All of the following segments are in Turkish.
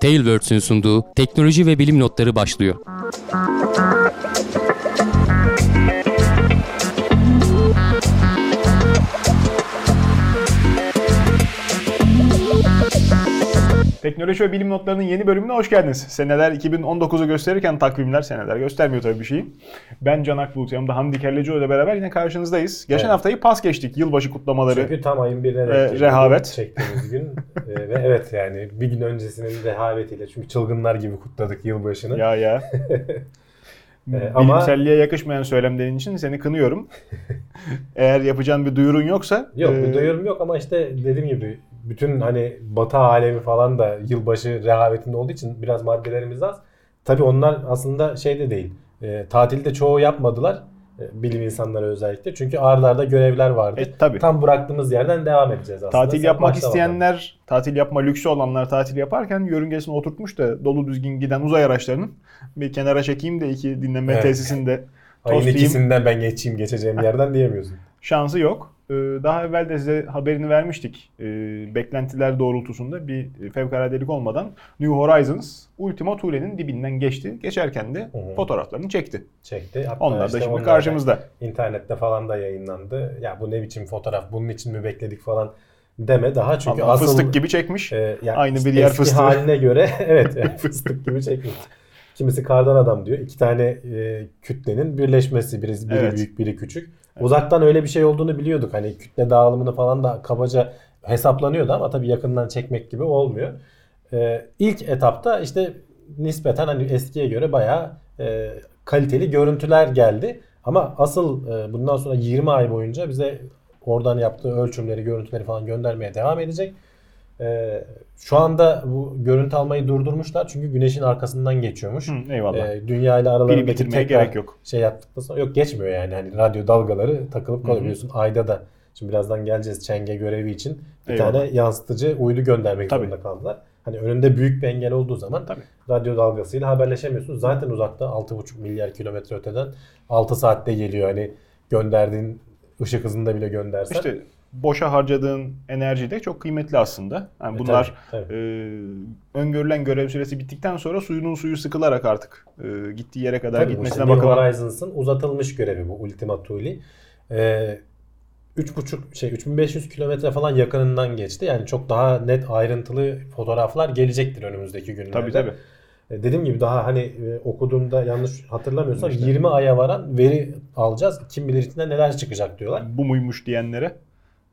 Tailwords'ün sunduğu teknoloji ve bilim notları başlıyor. Teknoloji ve bilim notlarının yeni bölümüne hoş geldiniz. Seneler 2019'u gösterirken takvimler seneler göstermiyor tabii bir şeyi. Ben Can Akbulut, yanımda Hamdi Kellecioğlu ile beraber yine karşınızdayız. Geçen Evet. haftayı pas geçtik. Yılbaşı kutlamaları. Çünkü tam ayın birine Ee, geliyor. rehavet. Çektiğimiz gün. Ee, ve evet yani bir gün öncesinin rehavetiyle. Çünkü çılgınlar gibi kutladık yılbaşını. Ya ya. Ee, ama- Bilimselliğe yakışmayan söylemlerin için seni kınıyorum. Eğer yapacağın bir duyurun yoksa. Yok e, bir duyurum yok ama işte dediğim gibi bütün hani batı alemi falan da yılbaşı rehavetinde olduğu için biraz maddelerimiz az. Tabii onlar aslında şey de değil. E, tatilde çoğu yapmadılar. E, bilim insanları özellikle. Çünkü ardarda görevler vardı. E, tabii. Tam bıraktığımız yerden devam edeceğiz aslında. Tatil Sen yapmak isteyenler, tatil yapma lüksü olanlar tatil yaparken yörüngesine oturtmuş da dolu düzgün giden uzay araçlarının bir kenara çekeyim de iki dinleme Evet. tesisinde bakalım. Ayın ikisinden ben geçeyim geçeceğim yerden diyemiyorsun. şansı yok. Ee, Daha evvel de size haberini vermiştik. Ee, Beklentiler doğrultusunda bir fevkaladelik olmadan New Horizons Ultima Thule'nin dibinden geçti. Geçerken de Hı hı. fotoğraflarını çekti. Çekti. Hatta Onlar da işte şimdi onlar da karşımızda. internette falan da yayınlandı. Ya bu ne biçim fotoğraf, bunun için mi bekledik falan deme daha çünkü Allah, asıl fıstık gibi çekmiş. e, ya Aynı bir yer fıstığı. haline göre evet yani fıstık gibi çekmiş. Kimisi kardan adam diyor. İki tane e, kütlenin birleşmesi. Biri, biri Evet. büyük, biri küçük. Uzaktan öyle bir şey olduğunu biliyorduk. Hani kütle dağılımını falan da kabaca hesaplanıyordu ama tabii yakından çekmek gibi olmuyor. E, ilk etapta işte nispeten hani eskiye göre bayağı e, kaliteli görüntüler geldi. Ama asıl e, bundan sonra 20 ay boyunca bize oradan yaptığı ölçümleri, görüntüleri falan göndermeye devam edecek. E, şu anda bu görüntü almayı durdurmuşlar çünkü güneşin arkasından geçiyormuş. Hı, eyvallah. E, dünya ile aralarındaki tekrar gerek yok. şey yaptıktan sonra yok geçmiyor yani hani radyo dalgaları takılıp Hı hı. kalıyor biliyorsun ayda da şimdi birazdan geleceğiz Çenge görevi için bir Eyvallah. tane yansıtıcı uydu göndermek Tabii. zorunda kaldılar. Hani önünde büyük bir engel olduğu zaman Tabii. radyo dalgasıyla haberleşemiyorsun. Zaten uzakta 6,5 milyar kilometre öteden 6 saatte geliyor. Hani gönderdiğin ışık hızında bile göndersen. İşte boşa harcadığın enerji de çok kıymetli aslında. Yani E, bunlar tabii, tabii. e, öngörülen görev süresi bittikten sonra suyunun suyu sıkılarak artık e, gittiği yere kadar Tabii gitmesine işte bakılan Horizons'ın uzatılmış görevi bu Ultima Thule. Ee, 3.5 şey 3500 kilometre falan yakınından geçti. Yani çok daha net ayrıntılı fotoğraflar gelecektir önümüzdeki günlerde. Tabii tabii. E, Dediğim gibi daha hani e, okuduğumda yanlış hatırlamıyorsam İşte. 20 aya varan veri alacağız. Kim bilir içinden neler çıkacak diyorlar. Bu muymuş diyenlere e,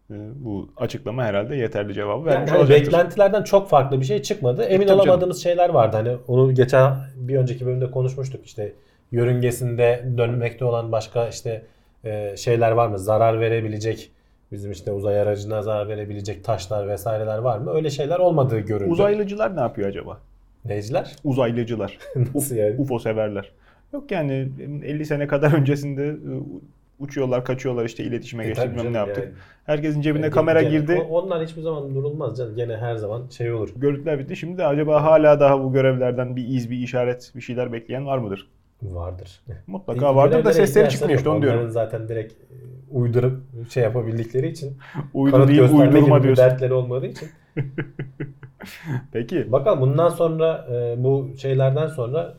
bu açıklama herhalde yeterli cevabı Yani vermiş hani olacaktır. beklentilerden çok farklı bir şey çıkmadı. Emin tabii olamadığımız şeyler vardı. Hani onu geçen bir önceki bölümde konuşmuştuk. İşte yörüngesinde dönmekte olan başka işte e, şeyler var mı? Zarar verebilecek bizim işte uzay aracına zarar verebilecek taşlar vesaireler var mı? Öyle şeyler olmadığı görüldü. Uzaylıcılar ne yapıyor acaba? Neyciler? Uzaylıcılar. Nasıl yani? UFO severler. Yok yani 50 sene kadar öncesinde e, uçuyorlar, kaçıyorlar işte iletişime E, geçtik ne yaptık. yani. Herkesin cebine E, kamera gene- girdi. Onlar hiçbir zaman durulmaz canım. Gene her zaman şey olur. Görüntüler bitti. Şimdi de acaba hala daha bu görevlerden bir iz, bir işaret, bir şeyler bekleyen var mıdır? Vardır. Mutlaka vardır da sesleri çıkmıyor işte onu diyorum. Zaten direkt e, uydurup şey yapabildikleri için Uydu kanıt değil gösterme gibi uydurma diyorsun. dertleri olmadığı için. Peki. Bakalım bundan sonra e, bu şeylerden sonra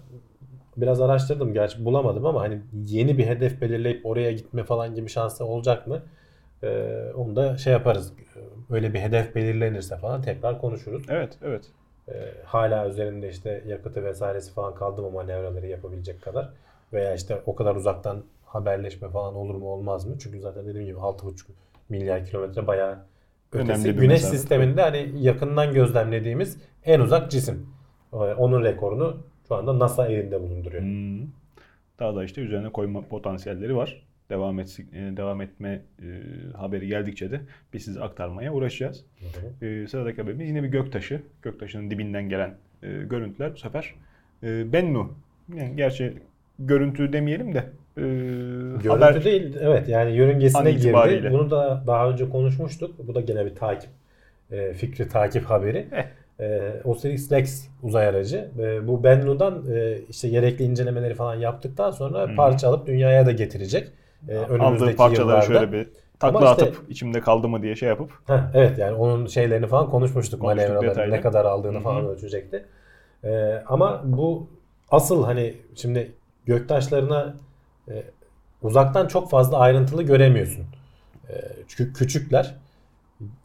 biraz araştırdım gerçi bulamadım ama hani yeni bir hedef belirleyip oraya gitme falan gibi şansı olacak mı? E, onu da şey yaparız. Öyle bir hedef belirlenirse falan tekrar konuşuruz. Evet, evet. E, hala üzerinde işte yakıtı vesairesi falan kaldı mı manevraları yapabilecek kadar veya işte o kadar uzaktan haberleşme falan olur mu olmaz mı? Çünkü zaten dediğim gibi 6,5 milyar kilometre bayağı ötesi. Güneş mesafe, sisteminde hani yakından gözlemlediğimiz en uzak cisim. Ee, Onun rekorunu şu anda NASA elinde bulunduruyor. Hmm. Daha da işte üzerine koyma potansiyelleri var. Devam et, devam etme e, haberi geldikçe de biz size aktarmaya uğraşacağız. Hı hı. E, sıradaki haberimiz yine bir göktaşı. Göktaşının dibinden gelen e, görüntüler bu sefer e, Bennu. Yani gerçi görüntü demeyelim de e, Görüntü haber değil, evet yani yörüngesine girdi. itibariyle. Bunu da daha önce konuşmuştuk. Bu da gene bir takip, e, fikri takip haberi. Eh. E, Osiris Rex uzay aracı. E, bu Bennu'dan e, işte gerekli incelemeleri falan yaptıktan sonra Hı. parça alıp dünyaya da getirecek. E, aldığı parçaları yıllarda. şöyle bir takla Ama işte- atıp içimde kaldı mı diye şey yapıp Heh, evet yani onun şeylerini falan konuşmuştuk. Detaylı. ne kadar aldığını Hı hı. falan ölçecekti. Ee, ama bu asıl hani şimdi göktaşlarına e, uzaktan çok fazla ayrıntılı göremiyorsun. E, çünkü küçükler.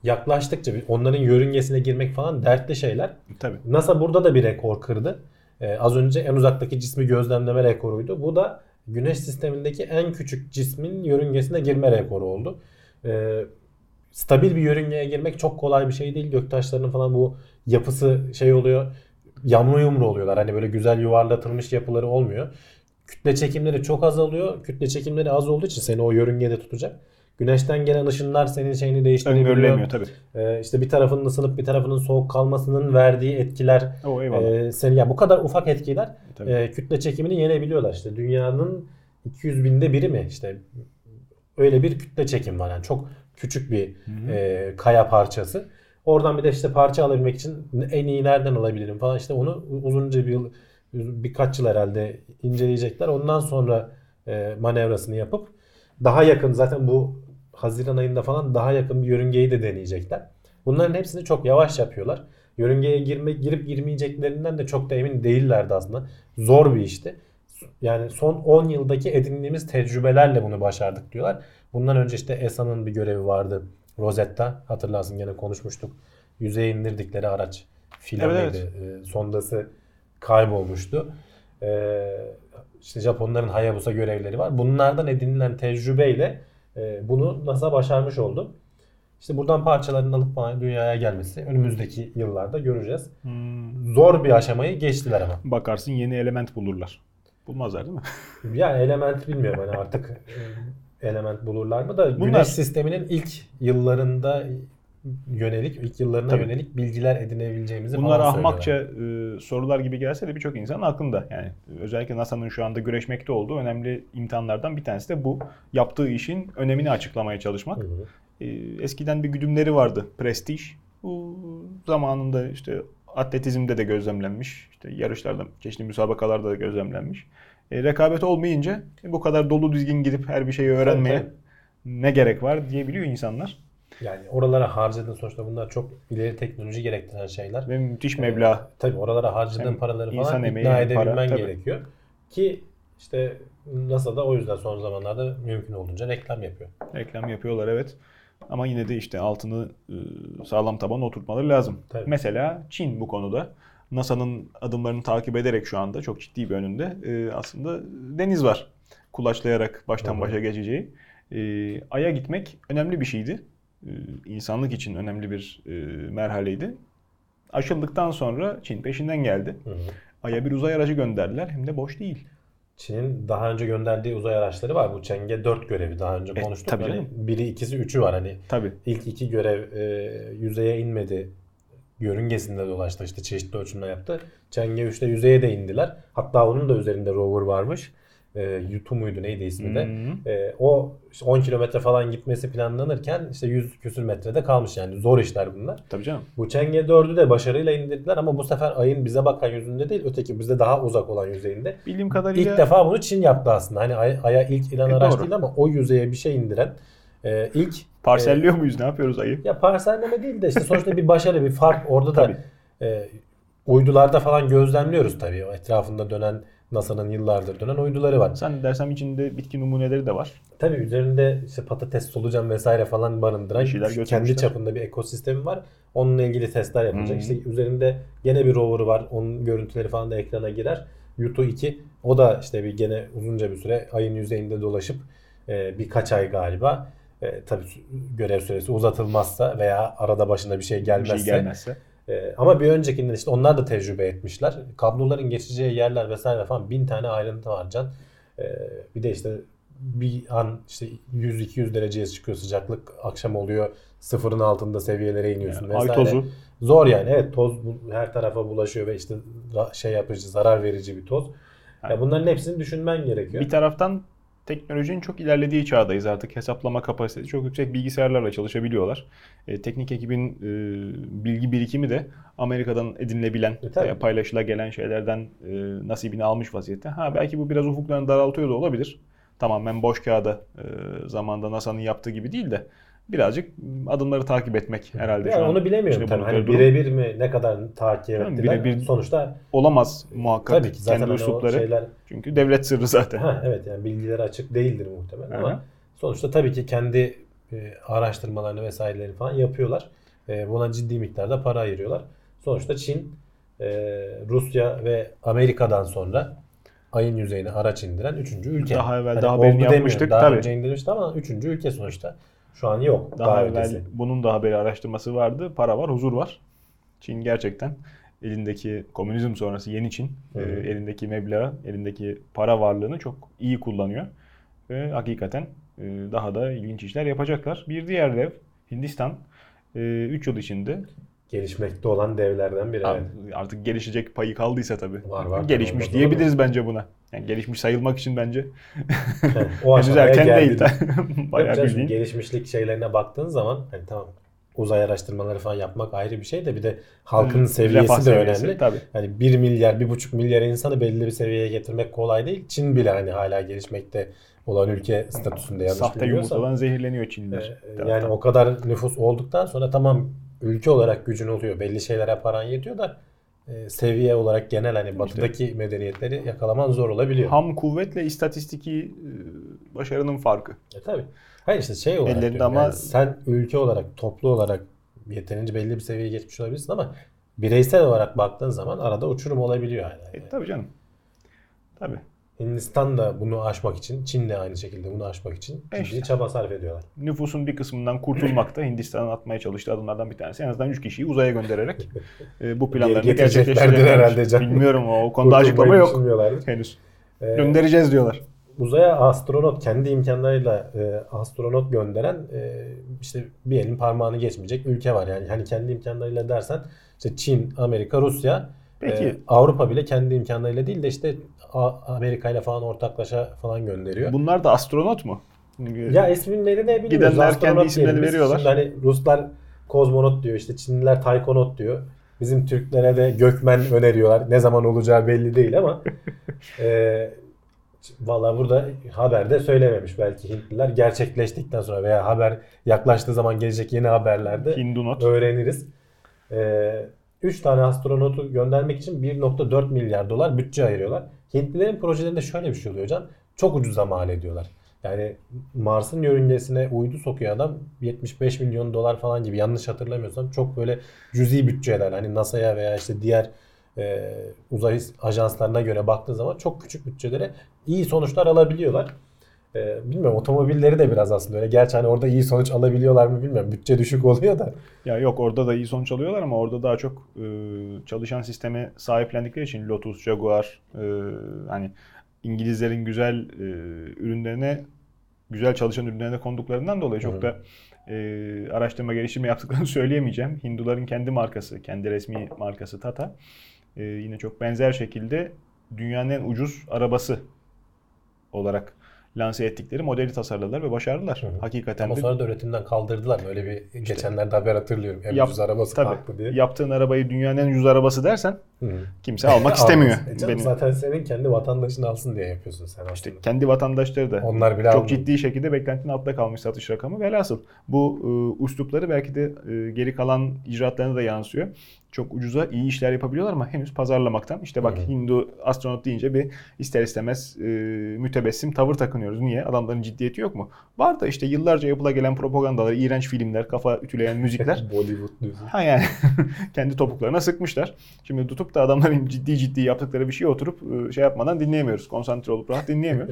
Yaklaştıkça onların yörüngesine girmek falan dertli şeyler. Tabii. NASA burada da bir rekor kırdı. Ee, az önce en uzaktaki cismi gözlemleme rekoruydu. Bu da Güneş sistemindeki en küçük cismin yörüngesine girme rekoru oldu. Ee, stabil bir yörüngeye girmek çok kolay bir şey değil. Göktaşlarının falan bu yapısı şey oluyor. Yamru yumru oluyorlar. Hani böyle güzel yuvarlatılmış yapıları olmuyor. Kütle çekimleri çok azalıyor. Kütle çekimleri az olduğu için seni o yörüngede tutacak. Güneşten gelen ışınlar senin şeyini değiştirebiliyor. Öngörülemiyor tabii. Ee, işte bir tarafının ısınıp bir tarafının soğuk kalmasının verdiği etkiler O ee, seni ya bu kadar ufak etkiler Tabii. e, kütle çekimini yenebiliyorlar işte dünyanın 200 binde biri mi işte öyle bir kütle çekim var yani çok küçük bir e, kaya parçası. Oradan bir de işte parça alabilmek için en iyi nereden alabilirim falan işte onu uzunca bir yıl birkaç yıl herhalde inceleyecekler. Ondan sonra e, manevrasını yapıp daha yakın zaten bu Haziran ayında falan daha yakın bir yörüngeyi de deneyecekler. Bunların hepsini çok yavaş yapıyorlar. Yörüngeye girmek girip girmeyeceklerinden de çok da emin değillerdi aslında. Zor bir işti. Yani son 10 yıldaki edindiğimiz tecrübelerle bunu başardık diyorlar. Bundan önce işte ESA'nın bir görevi vardı. Rosetta hatırlarsın gene konuşmuştuk. Yüzeye indirdikleri araç filan Evet, mıydı? Ee, sondası kaybolmuştu. Ee, işte Japonların Hayabusa görevleri var. Bunlardan edinilen tecrübeyle e, bunu NASA başarmış oldu. İşte buradan parçaların alıp dünyaya gelmesi önümüzdeki yıllarda göreceğiz. Hmm, Zor bir aşamayı geçtiler ama. bakarsın yeni element bulurlar. Bulmazlar değil mi? Yani element bilmiyorum hani artık e, element bulurlar mı da Bunlar- Güneş sisteminin ilk yıllarında yönelik, ilk yıllarına Tabii. yönelik bilgiler edinebileceğimizi Bunlar falan ahmakça e, sorular gibi gelse de birçok insanın aklında. Yani özellikle NASA'nın şu anda güreşmekte olduğu önemli imtihanlardan bir tanesi de bu. Yaptığı işin önemini açıklamaya çalışmak. Hı hı. E, eskiden bir güdümleri vardı. Prestij. Bu zamanında işte atletizmde de gözlemlenmiş. İşte yarışlarda, çeşitli müsabakalarda da gözlemlenmiş. E, rekabet olmayınca e, bu kadar dolu düzgün gidip her bir şeyi öğrenmeye tabii. ne gerek var diyebiliyor insanlar. Yani oralara harcadığın sonuçta bunlar çok ileri teknoloji gerektiren şeyler. Ve müthiş meblağ. Ee, tabii oralara harcadığın paraları insan falan emeği ikna para, edebilmen tabii. gerekiyor. Ki işte NASA da o yüzden son zamanlarda mümkün olduğunca reklam yapıyor. Reklam yapıyorlar evet. Ama yine de işte altını e, sağlam tabana oturtmaları lazım. Tabii. Mesela Çin bu konuda NASA'nın adımlarını takip ederek şu anda çok ciddi bir önünde e, aslında deniz var. Kulaçlayarak baştan başa geçeceği. E, Ay'a gitmek önemli bir şeydi. E, insanlık için önemli bir e, merhaleydi. Aşıldıktan sonra Çin peşinden geldi. Hı hı. Ay'a bir uzay aracı gönderdiler hem de boş değil. Çin'in daha önce gönderdiği uzay araçları var. Bu Chang'e 4 görevi daha önce E, konuştuk. tabii Hani biri, ikisi, üçü var. Hani Tabii. ilk iki görev e, yüzeye inmedi. Yörüngesinde dolaştı. işte çeşitli ölçümler yaptı. Chang'e 3'te yüzeye de indiler. Hatta onun da üzerinde rover varmış. E, Yutu muydu neydi ismi de. Hı. E, o işte 10 kilometre falan gitmesi planlanırken işte 100 küsür metrede kalmış yani. Zor işler bunlar. Tabii canım. Bu Chang'e 4'ü de başarıyla indirdiler ama bu sefer ayın bize bakan yüzünde değil öteki bize daha uzak olan yüzeyinde. Bildiğim kadarıyla İlk defa bunu Çin yaptı aslında. Hani Ay- Ay'a ilk inen E, araç doğru. değil ama o yüzeye bir şey indiren e, ilk parselliyor muyuz? Ne yapıyoruz Ay'ı? ya parselleme değil de işte sonuçta bir başarı, bir fark. Orada da Tabii. e, uydularda falan gözlemliyoruz tabii. O etrafında dönen NASA'nın yıllardır dönen uyduları var. Zannedersem içinde bitki numuneleri de var. Tabii üzerinde işte patates, solucan vesaire falan barındıran Bir şeyler kendi çapında bir ekosistemi var. Onunla ilgili testler yapılacak. Hmm. İşte üzerinde gene bir rover var. Onun görüntüleri falan da ekrana girer. Yutu 2 o da işte bir gene uzunca bir süre ayın yüzeyinde dolaşıp e, birkaç ay galiba e, tabii görev süresi uzatılmazsa veya arada başına bir şey Bir gelmezse şey gelmezse. Ee, ama bir öncekinden işte onlar da tecrübe etmişler. Kabloların geçeceği yerler vesaire falan bin tane ayrıntı var can. Ee, bir de işte bir an işte 100-200 dereceye çıkıyor sıcaklık. Akşam oluyor sıfırın altında seviyelere iniyorsun Yani ay vesaire. tozu. Zor yani evet toz her tarafa bulaşıyor ve işte şey yapıcı zarar verici bir toz. Ya bunların hepsini düşünmen gerekiyor. Bir taraftan teknolojinin çok ilerlediği çağdayız artık. Hesaplama kapasitesi çok yüksek bilgisayarlarla çalışabiliyorlar. E, teknik ekibin e, bilgi birikimi de Amerika'dan edinilebilen, E, tabii. veya paylaşılabilen şeylerden e, nasibini almış vaziyette. Ha belki bu biraz ufuklarını daraltıyor da olabilir. Tamamen boş kağıda e, zamanda NASA'nın yaptığı gibi değil de birazcık adımları takip etmek herhalde Yani an. onu bilemiyorum tabii. Hani birebir mi ne kadar takip Canım, ettiler. birebir- Sonuçta olamaz muhakkak tabii ki zaten kendi hani üslupları. şeyler Çünkü devlet sırrı zaten. Ha, evet yani bilgileri açık değildir muhtemelen ama sonuçta tabii ki kendi e, araştırmalarını vesaireleri falan yapıyorlar. E, buna ciddi miktarda para ayırıyorlar. Sonuçta Çin, e, Rusya ve Amerika'dan sonra ayın yüzeyine araç indiren üçüncü ülke. Daha evvel Hani daha demiyorum, yapmıştık, Daha tabii. önce indirmişti ama üçüncü ülke sonuçta. Şu an yok. Daha, Daha, evvel öncesi. bunun da haberi araştırması vardı. Para var, huzur var. Çin gerçekten elindeki komünizm sonrası yeni Çin e, elindeki meblağı, elindeki para varlığını çok iyi kullanıyor. Ve hakikaten e, daha da ilginç işler yapacaklar. Bir diğer dev Hindistan 3 yıl içinde Gelişmekte olan devlerden biri. evet. artık gelişecek payı kaldıysa tabii. Var, var. gelişmiş Olmaz diyebiliriz bence buna. Yani gelişmiş sayılmak için bence o henüz erken geldi. değil. Bayağı canım, bildiğin. gelişmişlik şeylerine baktığın zaman hani tamam uzay araştırmaları falan yapmak ayrı bir şey de bir de halkın Hı, seviyesi de seviyesi, önemli. tabii. Hani 1 milyar, 1,5 milyar insanı belli bir seviyeye getirmek kolay değil. Çin bile hani hala gelişmekte olan ülke statüsünde yanlış Sahte bilmiyorsam. yumurtadan zehirleniyor Çinliler. Ee, yani o kadar nüfus olduktan sonra tamam ülke olarak gücün oluyor. Belli şeylere paran yetiyor da e, seviye olarak genel hani batıdaki medeniyetleri yakalaman zor olabiliyor. Ham kuvvetle istatistiki e, başarının farkı. E tabi. Hayır işte şey olarak Ellerinde ama- yani sen ülke olarak, toplu olarak yeterince belli bir seviyeye geçmiş olabilirsin ama bireysel olarak baktığın zaman arada uçurum olabiliyor hala. E, yani. tabii canım. Tabii. Hindistan da bunu aşmak için, Çin de aynı şekilde bunu aşmak için E ciddi işte. çaba sarf ediyorlar. Nüfusun bir kısmından kurtulmak da Hindistan'ın atmaya çalıştığı adımlardan bir tanesi. En azından 3 kişiyi uzaya göndererek e, bu planlarını gerçekleştirecekler. herhalde canım. Bilmiyorum o, konuda açıklama yok henüz. Ee, Göndereceğiz diyorlar. uzaya astronot kendi imkanlarıyla e, astronot gönderen e, işte bir elin parmağını geçmeyecek ülke var. Yani hani kendi imkanlarıyla dersen işte Çin, Amerika, Rusya, Peki. e, Avrupa bile kendi imkanlarıyla değil de işte Amerika ile falan ortaklaşa falan gönderiyor. Bunlar da astronot mu? ya isimleri ne bilmiyoruz. Gidenler Astronot kendi isimlerini diyelim veriyorlar. Şimdi hani Ruslar kozmonot diyor, işte Çinliler taykonot diyor. Bizim Türklere de gökmen öneriyorlar. Ne zaman olacağı belli değil ama e, Valla burada haberde söylememiş belki Hintliler gerçekleştikten sonra veya haber yaklaştığı zaman gelecek yeni haberlerde Hindunot. öğreniriz. 3 tane astronotu göndermek için 1.4 milyar dolar bütçe ayırıyorlar. Hintlilerin projelerinde şöyle bir şey oluyor hocam. Çok ucuza mal ediyorlar. Yani Mars'ın yörüngesine uydu sokuyor adam 75 milyon dolar falan gibi yanlış hatırlamıyorsam çok böyle cüzi bütçeler hani NASA'ya veya işte diğer e, uzay ajanslarına göre baktığı zaman çok küçük bütçelere iyi sonuçlar alabiliyorlar. E, bilmiyorum otomobilleri de biraz aslında öyle. Gerçi hani orada iyi sonuç alabiliyorlar mı bilmiyorum. Bütçe düşük oluyor da. Ya yok orada da iyi sonuç alıyorlar ama orada daha çok e, çalışan sisteme sahiplendikleri için Lotus, Jaguar e, hani İngilizlerin güzel e, ürünlerine güzel çalışan ürünlerine konduklarından dolayı çok Hı. da e, araştırma geliştirme yaptıklarını söyleyemeyeceğim. Hinduların kendi markası, kendi resmi markası Tata e, yine çok benzer şekilde dünyanın en ucuz arabası olarak lanse ettikleri modeli tasarladılar ve başardılar. Hı hı. Hakikaten Ama de sonra da üretimden kaldırdılar. Öyle bir geçenlerde haber hatırlıyorum. En Yap- ucuz arabası tabii, kalktı diye. yaptığın arabayı dünyanın en ucuz arabası dersen Hı. kimse almak istemiyor. E canım, Benim Zaten senin kendi vatandaşın alsın diye yapıyorsun sen işte aslında. kendi vatandaşları da Onlar bile çok almıyor. ciddi şekilde beklentinin altında kalmış satış rakamı. Velhasıl bu e, üslupları belki de e, geri kalan icraatlarına da yansıyor. Çok ucuza iyi işler yapabiliyorlar ama henüz pazarlamaktan. İşte bak hı. Hindu astronot deyince bir ister istemez e, mütebessim tavır takınıyoruz. Niye? Adamların ciddiyeti yok mu? Var da işte yıllarca yapıla gelen propagandalar, iğrenç filmler, kafa ütüleyen müzikler. Bollywood diyorsun. Ha yani kendi topuklarına sıkmışlar. Şimdi tutup da adamların ciddi ciddi yaptıkları bir şeye oturup e, şey yapmadan dinleyemiyoruz. Konsantre olup rahat dinleyemiyor.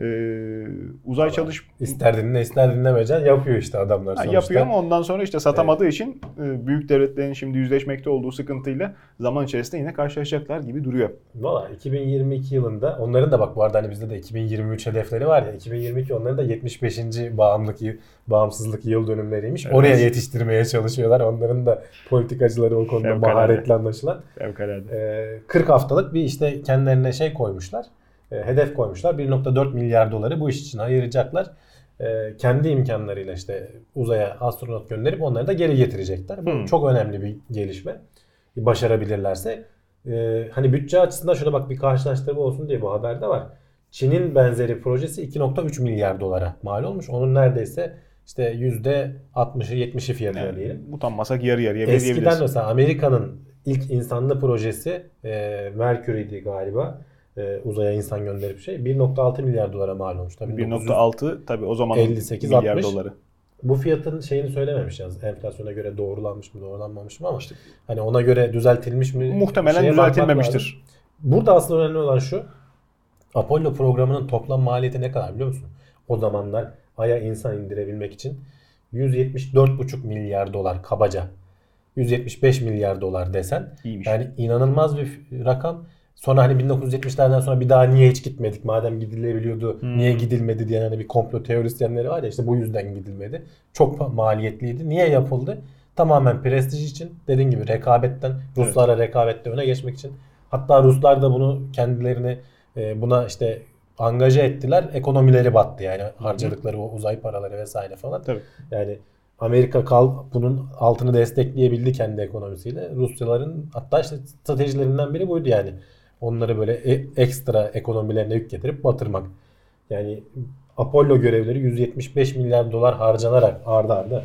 Ee, uzay çalış İster dinle ister dinlemeyeceksin yapıyor işte adamlar Ha, sonuçta. yapıyor ama ondan sonra işte satamadığı için e, büyük devletlerin şimdi yüzleşmekte olduğu sıkıntıyla zaman içerisinde yine karşılaşacaklar gibi duruyor. Valla 2022 yılında onların da bak bu arada hani bizde de 2023 hedefleri var ya 2022 onların da 75. bağımlılık bağımsızlık yıl dönümleriymiş. Evet. Oraya yetiştirmeye çalışıyorlar. Onların da politikacıları o konuda Fevkalade. maharetli anlaşılan. Fevkalade. Ee, 40 haftalık bir işte kendilerine şey koymuşlar. e, hedef koymuşlar. 1.4 milyar doları bu iş için ayıracaklar. E, kendi imkanlarıyla işte uzaya astronot gönderip onları da geri getirecekler. Bu Hmm. çok önemli bir gelişme. Başarabilirlerse. E, hani bütçe açısından şöyle bak bir karşılaştırma olsun diye bu haberde var. Çin'in benzeri projesi 2.3 milyar dolara mal olmuş. Onun neredeyse işte %60'ı 70'i fiyatına Yani diyelim. utanmasak yarı yarıya Eskiden mesela Amerika'nın ilk insanlı projesi e, Mercury'di galiba. E, uzaya insan gönderip şey 1.6 milyar dolara mal olmuş. Tabii 1.6 tabii o zaman 58, milyar 60. doları. Bu fiyatın şeyini söylememiş yalnız. Enflasyona göre doğrulanmış mı doğrulanmamış mı ama hani ona göre düzeltilmiş mi? Muhtemelen düzeltilmemiştir. Burada aslında önemli olan şu. Apollo programının toplam maliyeti ne kadar biliyor musun? O zamanlar Ay'a insan indirebilmek için 174,5 milyar dolar kabaca. 175 milyar dolar desen. İyiymiş. Yani inanılmaz bir rakam. Sonra hani 1970'lerden sonra bir daha niye hiç gitmedik? Madem gidilebiliyordu Hmm. niye gidilmedi diyen hani bir komplo teorisyenleri var ya işte bu yüzden gidilmedi. Çok maliyetliydi. Niye yapıldı? Tamamen prestij için dediğin gibi rekabetten Ruslara rekabette öne geçmek için. Hatta Ruslar da bunu kendilerini e, buna işte angaje ettiler. Ekonomileri battı yani harcadıkları o uzay paraları vesaire falan. Tabii. Yani Amerika kal bunun altını destekleyebildi kendi ekonomisiyle. Rusyaların hatta işte stratejilerinden biri buydu yani. Onları böyle e- ekstra ekonomilerine yük getirip batırmak. Yani Apollo görevleri 175 milyar dolar harcanarak ardı arda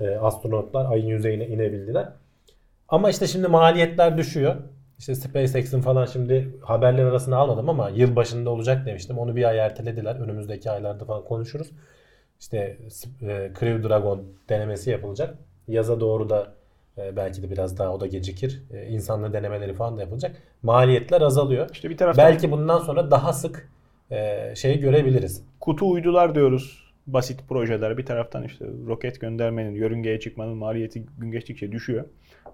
e, astronotlar ayın yüzeyine inebildiler. Ama işte şimdi maliyetler düşüyor. İşte SpaceX'in falan şimdi haberler arasına almadım ama yıl başında olacak demiştim. Onu bir ay ertelediler. Önümüzdeki aylarda falan konuşuruz. İşte e, Crew Dragon denemesi yapılacak. Yaza doğru da e, belki de biraz daha o da gecikir. E, insanlı denemeleri falan da yapılacak. Maliyetler azalıyor. İşte bir taraftan Belki bundan sonra daha sık e, şey görebiliriz. kutu uydular diyoruz. Basit projeler. Bir taraftan işte roket göndermenin, yörüngeye çıkmanın maliyeti gün geçtikçe düşüyor.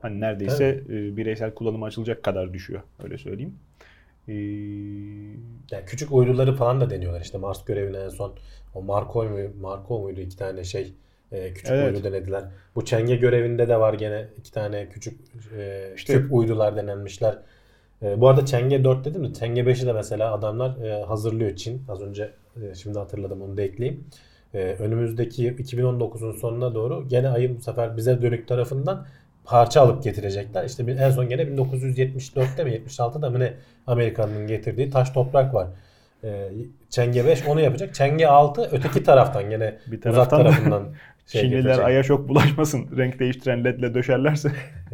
Hani neredeyse e, bireysel kullanıma açılacak kadar düşüyor. Öyle söyleyeyim. Ee, Yani küçük uyduları falan da deniyorlar. İşte Mars görevine en son o Marco mu Marco muydu iki tane şey e, küçük Evet. uydu denediler. Bu Çenge görevinde de var gene iki tane küçük e, İşte- küp uydular denenmişler. E, bu arada Çenge 4 dedim mi? Çenge 5'i de mesela adamlar e, hazırlıyor Çin. Az önce e, şimdi hatırladım onu da ekleyeyim. E, önümüzdeki 2019'un sonuna doğru gene ayın bu sefer bize dönük tarafından parça alıp getirecekler. İşte bir- en son gene 1974'te mi 76'da mı ne Amerika'nın getirdiği taş toprak var. Ee, Çenge 5 onu yapacak. Çenge 6 öteki taraftan gene Bir uzak taraftan da tarafından şey Çinliler getirecek. aya çok bulaşmasın. Renk değiştiren ledle döşerlerse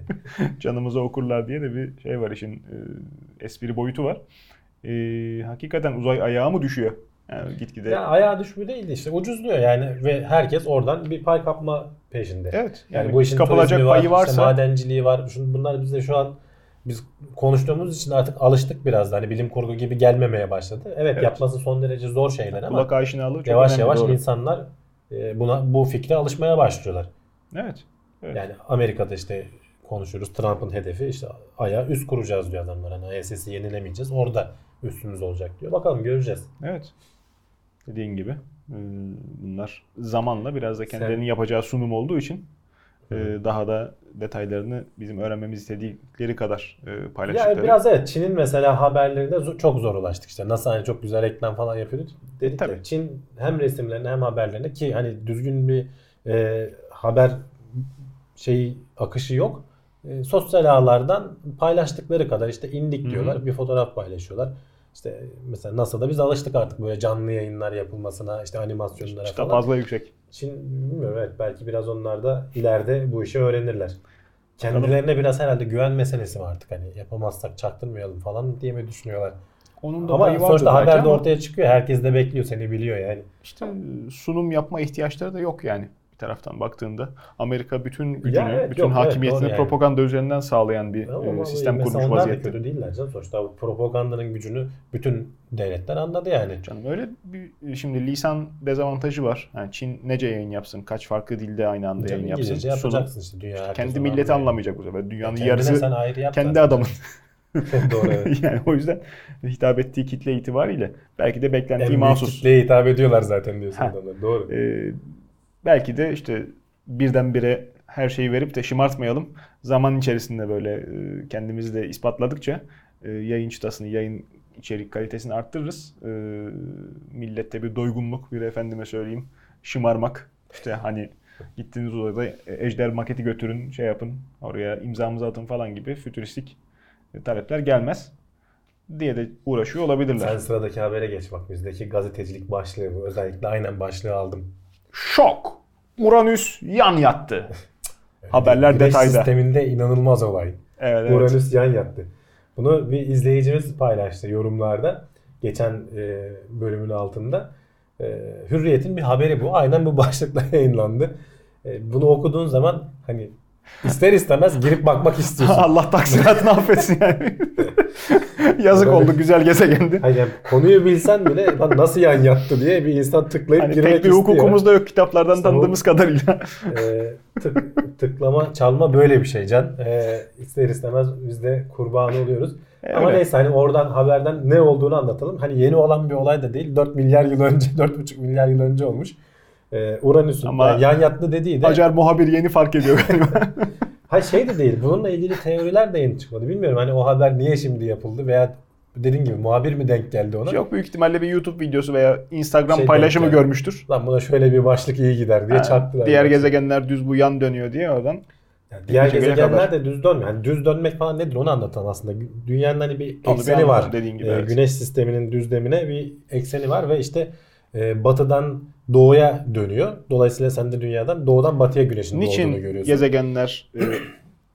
canımıza okurlar diye de bir şey var işin e, espri boyutu var. E, hakikaten uzay ayağı mı düşüyor? Yani gitgide. Ya ayağa düşmüyor değil de işte ucuzluyor yani ve herkes oradan bir pay kapma peşinde. Evet. Yani, Yani, bu işin kapılacak turizmi payı var, işte varsa madenciliği var. Şun- Bunlar bizde şu an biz konuştuğumuz için artık alıştık biraz da. Hani bilim kurgu gibi gelmemeye başladı. Evet, Evet. yapması son derece zor şeyler ama kulak aşinalığı çok yavaş önemli, yavaş doğru. insanlar buna bu fikre alışmaya başlıyorlar. Evet. evet. Yani Amerika'da işte konuşuyoruz. Trump'ın hedefi işte aya üst kuracağız diyor adamlar. Hani ISS'i yenilemeyeceğiz. Orada üstümüz olacak diyor. Bakalım göreceğiz. Evet. Dediğin gibi e, bunlar zamanla biraz da kendilerinin yapacağı sunum olduğu için e, daha da detaylarını bizim öğrenmemiz istedikleri kadar e, paylaştıkları. Ya biraz evet Çin'in mesela haberlerinde çok zor ulaştık işte. Nasıl hani çok güzel reklam falan yapıyordu. Dedik Tabii. ya, Çin hem resimlerine hem haberlerine ki hani düzgün bir e, haber şeyi akışı yok. E, sosyal ağlardan paylaştıkları kadar işte indik diyorlar. Bir fotoğraf paylaşıyorlar. İşte mesela NASA'da biz alıştık artık böyle canlı yayınlar yapılmasına, işte animasyonlara İşte falan. fazla yüksek. Çin bilmiyorum evet belki biraz onlar da ileride bu işi öğrenirler. Kendilerine biraz herhalde güven meselesi var artık hani yapamazsak çaktırmayalım falan diye mi düşünüyorlar? Onun da Ama sonuçta haberde ama ortaya çıkıyor. Herkes de bekliyor seni biliyor yani. işte sunum yapma ihtiyaçları da yok yani bir taraftan baktığında. Amerika bütün gücünü, evet, bütün yok, evet, hakimiyetini yani. propaganda üzerinden sağlayan bir Ama e, sistem kurmuş vaziyette. kötü değiller canım. Sonuçta bu propagandanın gücünü bütün devletler anladı yani. Canım öyle bir şimdi lisan dezavantajı var. Yani Çin nece yayın yapsın? Kaç farklı dilde aynı anda Canım yayın yapsın? Yapacaksın işte dünya Kendi milleti anlıyor. anlamayacak bu sefer. Dünyanın Kendine yarısı kendi adamın. Doğru evet. yani o yüzden hitap ettiği kitle itibariyle belki de En beklentiyi büyük mahsus. kitleye hitap ediyorlar zaten diyorsun adamlar. Doğru. Ee, belki de işte birdenbire her şeyi verip de şımartmayalım. Zaman içerisinde böyle e, kendimizi de ispatladıkça e, yayın çıtasını, yayın içerik kalitesini arttırırız. E, millette bir doygunluk, bir efendime söyleyeyim şımarmak. İşte hani gittiğiniz odada ejder maketi götürün, şey yapın, oraya imzamızı atın falan gibi fütüristik talepler gelmez diye de uğraşıyor olabilirler. Sen sıradaki habere geç bak bizdeki gazetecilik başlığı bu. Özellikle aynen başlığı aldım. Şok! Uranüs yan yattı. Haberler Güneş detayda. sisteminde inanılmaz olay. Evet, evet. Uranüs yan yattı. Bunu bir izleyicimiz paylaştı yorumlarda. Geçen e, bölümün altında. E, Hürriyet'in bir haberi bu. Aynen bu başlıkla yayınlandı. E, bunu okuduğun zaman hani ister istemez girip bakmak istiyorsun. Allah taksiratını affetsin yani. Yazık Uranüs- oldu güzel gezegendi. Hani yani konuyu bilsen bile lan nasıl yan yattı diye bir insan tıklayıp Hani girmek pek bir istiyor. hukukumuz da yok kitaplardan İşte tanıdığımız kadarıyla. E, tık, tıklama çalma böyle bir şey Can. E, ister istemez biz de kurbanı oluyoruz. Ama Öyle. neyse hani oradan haberden ne olduğunu anlatalım. Hani yeni olan bir olay da değil. 4 milyar yıl önce, 4,5 milyar yıl önce olmuş. Ee, Uranüs'ün Ama yani yan yattı dediği de Acar muhabir yeni fark ediyor galiba. ha şey de değil. Bununla ilgili teoriler de yeni çıkmadı. Bilmiyorum hani o haber niye şimdi yapıldı veya dediğin gibi muhabir mi denk geldi ona? Yok büyük ihtimalle bir YouTube videosu veya Instagram Şey paylaşımı görmüştür. Lan buna şöyle bir başlık iyi gider diye Ha, çarptılar. Diğer Yani. gezegenler düz bu yan dönüyor diye oradan. Yani diğer gezegenler kadar. de düz dönmüyor. Yani düz dönmek falan nedir onu anlatan aslında. Dünyanın hani bir bir ekseni var. dediğin gibi, Ee, evet. Güneş sisteminin düzlemine bir ekseni var ve işte e, batıdan doğuya dönüyor. Dolayısıyla sen de dünyadan doğudan batıya güneşin doğduğunu Niçin görüyorsun. gezegenler e,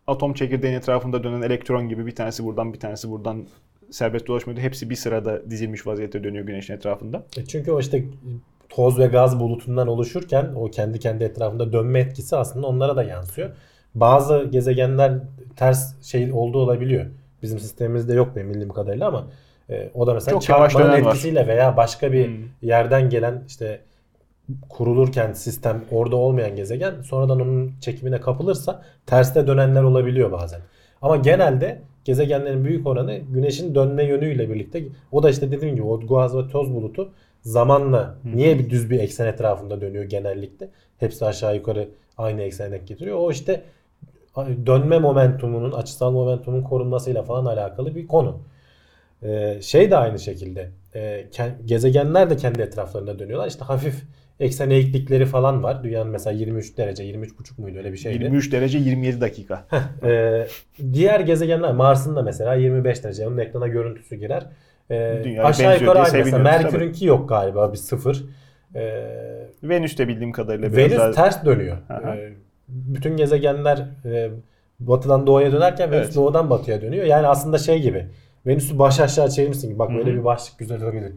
atom çekirdeğin etrafında dönen elektron gibi bir tanesi buradan bir tanesi buradan serbest dolaşmıyordu. Hepsi bir sırada dizilmiş vaziyette dönüyor güneşin etrafında. E, Çünkü o işte toz ve gaz bulutundan oluşurken o kendi kendi etrafında dönme etkisi aslında onlara da yansıyor. Bazı gezegenler ters şey olduğu olabiliyor. Bizim sistemimizde yok benim bildiğim kadarıyla ama e, o da mesela Çok çarpmanın dönen var. etkisiyle veya başka bir Hmm. yerden gelen işte kurulurken sistem orada olmayan gezegen sonradan onun çekimine kapılırsa terste dönenler olabiliyor bazen. Ama genelde gezegenlerin büyük oranı güneşin dönme yönüyle birlikte o da işte dediğim gibi o gaz ve toz bulutu zamanla niye bir düz bir eksen etrafında dönüyor genellikle? Hepsi aşağı yukarı aynı eksene getiriyor. O işte dönme momentumunun, açısal momentumun korunmasıyla falan alakalı bir konu. Ee, şey de aynı şekilde e, gezegenler de kendi etraflarında dönüyorlar. İşte hafif eksen eğiklikleri falan var. Dünyanın mesela 23 derece, 23,5 muydu öyle bir şeydi. 23 derece 27 dakika. Ee, diğer gezegenler Mars'ın da mesela 25 derece. Onun ekrana görüntüsü girer. Ee, Dünyaya aşağı yukarı aynı. Mesela Merkür'ünki yok galiba bir sıfır. Ee, Venüs'te bildiğim kadarıyla biraz Venüs daha... ters dönüyor. Aha. Ee, bütün gezegenler e, batıdan doğuya dönerken Venüs Evet. doğudan batıya dönüyor. Yani aslında şey gibi. Venüs'ü baş aşağı çevirmişsin. Bak böyle Hı hı. bir başlık güzel olabilir.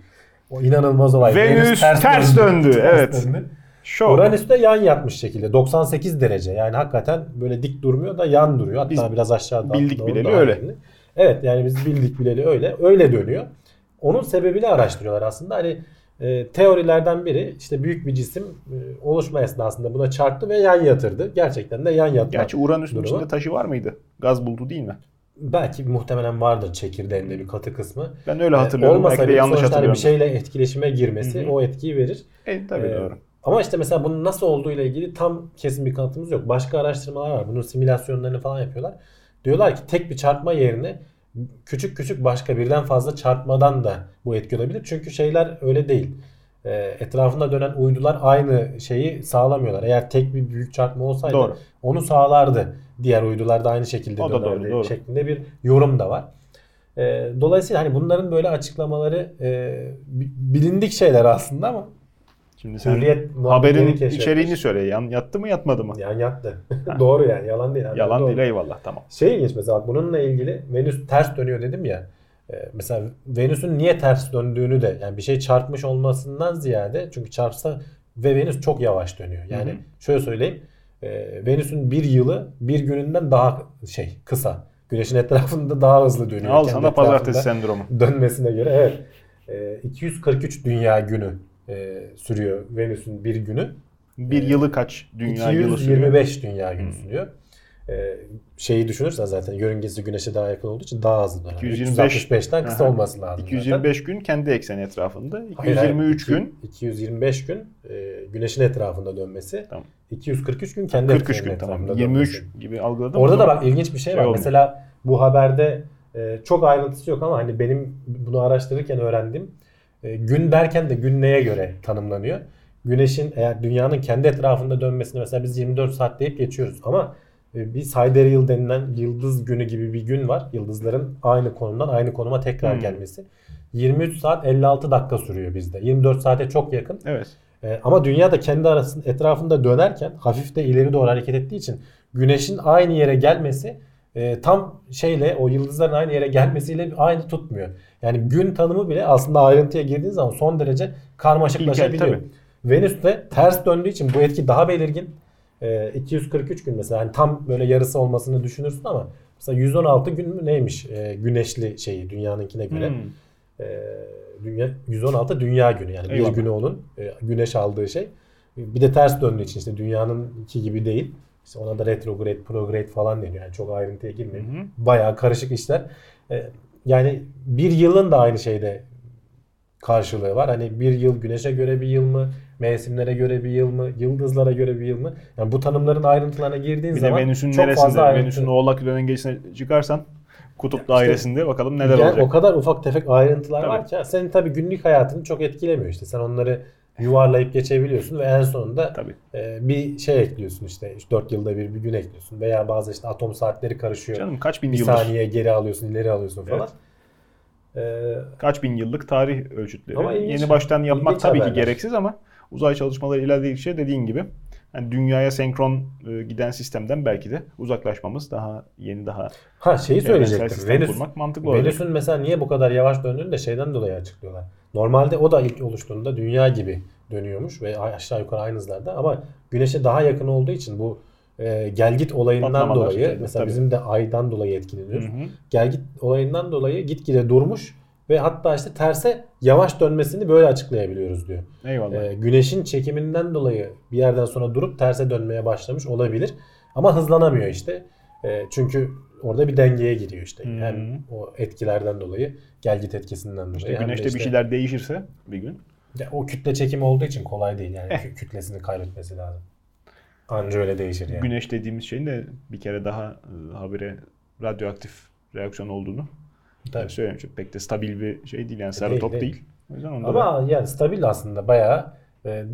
O inanılmaz olay. Venüs ters döndü, evet. döndü. Şok. Uranüs de yan yatmış şekilde. 98 derece. Yani hakikaten böyle dik durmuyor da yan duruyor. Hatta Biz biraz aşağıda. bildik bileli öyle. önemli. Evet yani biz bildik bileli öyle. Öyle dönüyor. Onun sebebini araştırıyorlar aslında. Hani e, teorilerden biri işte büyük bir cisim e, oluşma esnasında buna çarptı ve yan yatırdı. Gerçekten de yan yatma. Gerçi Uranüs'ün içinde taşı var mıydı? Gaz bulutu değil mi? Belki muhtemelen vardır çekirdeğinde bir katı kısmı. Ben öyle E, hatırlıyorum. Olmasa Belki de yanlış hani bir hatırlıyorum. şeyle etkileşime girmesi Hı hı. o etkiyi verir. E, tabii Ee, doğru. Ama işte mesela bunun nasıl olduğu ile ilgili tam kesin bir kanıtımız yok. Başka araştırmalar var. Bunun simülasyonlarını falan yapıyorlar. Diyorlar ki tek bir çarpma yerine küçük küçük başka birden fazla çarpmadan da bu etki olabilir. Çünkü şeyler öyle değil. Ee, etrafında dönen uydular aynı şeyi sağlamıyorlar. Eğer tek bir büyük çarpma olsaydı Doğru. onu sağlardı. Diğer uydular da aynı şekilde O da dönerdi doğru, doğru. şeklinde bir yorum da var. Ee, dolayısıyla hani bunların böyle açıklamaları e, bi- bilindik şeyler aslında ama Şimdi sen Hürriyet haberin içeriğini söyle. Yan, yattı mı yatmadı mı? Yani yattı. Doğru yani yalan değil. Yalan Doğru. değil eyvallah tamam. Şey ilginç mesela bununla ilgili Venüs ters dönüyor dedim ya. Ee, mesela Venüs'ün niye ters döndüğünü de yani bir şey çarpmış olmasından ziyade çünkü çarpsa ve Venüs çok yavaş dönüyor. Yani Hı hı. şöyle söyleyeyim. e, Venüs'ün bir yılı bir gününden daha şey kısa. Güneşin etrafında daha hızlı dönüyor. Al sana pazartesi sendromu. dönmesine göre evet. E, 243 dünya günü e, sürüyor Venüs'ün bir günü. Bir yılı kaç dünya yılı sürüyor? 225 dünya günü sürüyor. Ee, şeyi düşünürsen zaten yörüngesi güneşe daha yakın olduğu için daha hızlı döner. 225 365'ten kısa Aha. olması lazım. zaten. 225 gün kendi ekseni etrafında. Hayır, hayır. 223 İki- gün. 225 gün e, güneşin etrafında dönmesi. Tamam. 243 gün kendi 43 ekseninin gün tamam. etrafında 23 dönmesi. gibi algıladım. Orada da bak ilginç bir şey Şey var. olmuyor. Mesela bu haberde e, çok ayrıntısı yok ama hani benim bunu araştırırken öğrendim. E, gün derken de gün neye göre tanımlanıyor? Güneşin eğer dünyanın kendi etrafında dönmesini mesela biz 24 saat deyip geçiyoruz ama bir sidereal denilen yıldız günü gibi bir gün var. Yıldızların aynı konumdan aynı konuma tekrar Hmm. gelmesi. 23 saat 56 dakika sürüyor bizde. 24 saate çok yakın. Evet. E, ama dünya da kendi arasında etrafında dönerken hafif de ileri doğru hareket ettiği için güneşin aynı yere gelmesi e, tam şeyle o yıldızların aynı yere gelmesiyle aynı tutmuyor. Yani gün tanımı bile aslında ayrıntıya girdiğin zaman son derece karmaşıklaşabiliyor. İlkel. Venüs de ters döndüğü için bu etki daha belirgin. E, 243 gün mesela hani tam böyle yarısı olmasını düşünürsün ama mesela 116 gün mü neymiş e, güneşli şeyi dünyanınkine göre. Hmm. E, dünya 116 dünya günü yani Eyvallah. bir günü onun e, güneş aldığı şey. Bir de ters döndüğü için işte dünyanın iki gibi değil. İşte ona da retrograde, prograde falan deniyor. Yani çok ayrıntıya girmeyeyim. Hı hı. Bayağı karışık işler. E, yani bir yılın da aynı şeyde karşılığı var. Hani bir yıl güneşe göre bir yıl mı? Mevsimlere göre bir yıl mı? Yıldızlara göre bir yıl mı? Yani bu tanımların ayrıntılarına girdiğin Bir de zaman Venüs'ün çok neresinde? fazla ayrıntı. Venüs'ün Oğlak dönencesine çıkarsan kutup İşte- dairesinde bakalım neler yani olacak. o kadar ufak tefek ayrıntılar Tabii. var ki senin tabii günlük hayatını çok etkilemiyor işte. Sen onları yuvarlayıp geçebiliyorsun ve en sonunda Tabii. e, bir şey ekliyorsun işte 4 yılda bir bir gün ekliyorsun veya bazı işte atom saatleri karışıyor. Canım kaç bin bir yıldır, saniye geri alıyorsun, ileri alıyorsun falan. E, kaç bin yıllık tarih ölçütleri. Yeni baştan yapmak tabii ki haberler. gereksiz ama uzay çalışmaları ilerledikçe dediğin gibi yani dünyaya senkron e, giden sistemden belki de uzaklaşmamız daha yeni daha ha şeyi evrensel söyleyecektim. Venüs, kurmak mantıklı olacak. Venüs'ün mesela niye bu kadar yavaş döndüğünü de şeyden dolayı açıklıyorlar. Normalde o da ilk oluştuğunda dünya gibi dönüyormuş ve aşağı yukarı aynı hızlarda ama güneşe daha yakın olduğu için bu e, gelgit olayından Patlamalar dolayı mesela tabii. bizim de aydan dolayı etkileniyoruz. Hı hı. Gelgit olayından dolayı gitgide durmuş ve hatta işte terse yavaş dönmesini böyle açıklayabiliyoruz diyor. Eyvallah. E, güneşin çekiminden dolayı bir yerden sonra durup terse dönmeye başlamış olabilir ama hızlanamıyor işte. E, çünkü orada bir dengeye giriyor işte. Hı. Hem o etkilerden dolayı, gelgit etkisinden dolayı. İşte güneşte işte- bir şeyler değişirse bir gün Ya o kütle çekimi olduğu için kolay değil yani Eh. Kü- kütlesini kaybetmesi lazım. Anca öyle değişir yani. güneş dediğimiz şeyin de bir kere daha e, habire radyoaktif reaksiyon olduğunu Tabii. söyleyeyim. Çünkü pek de stabil bir şey değil yani sarı Değil, top değil. değil. O yüzden onda da Ama yani stabil aslında bayağı e,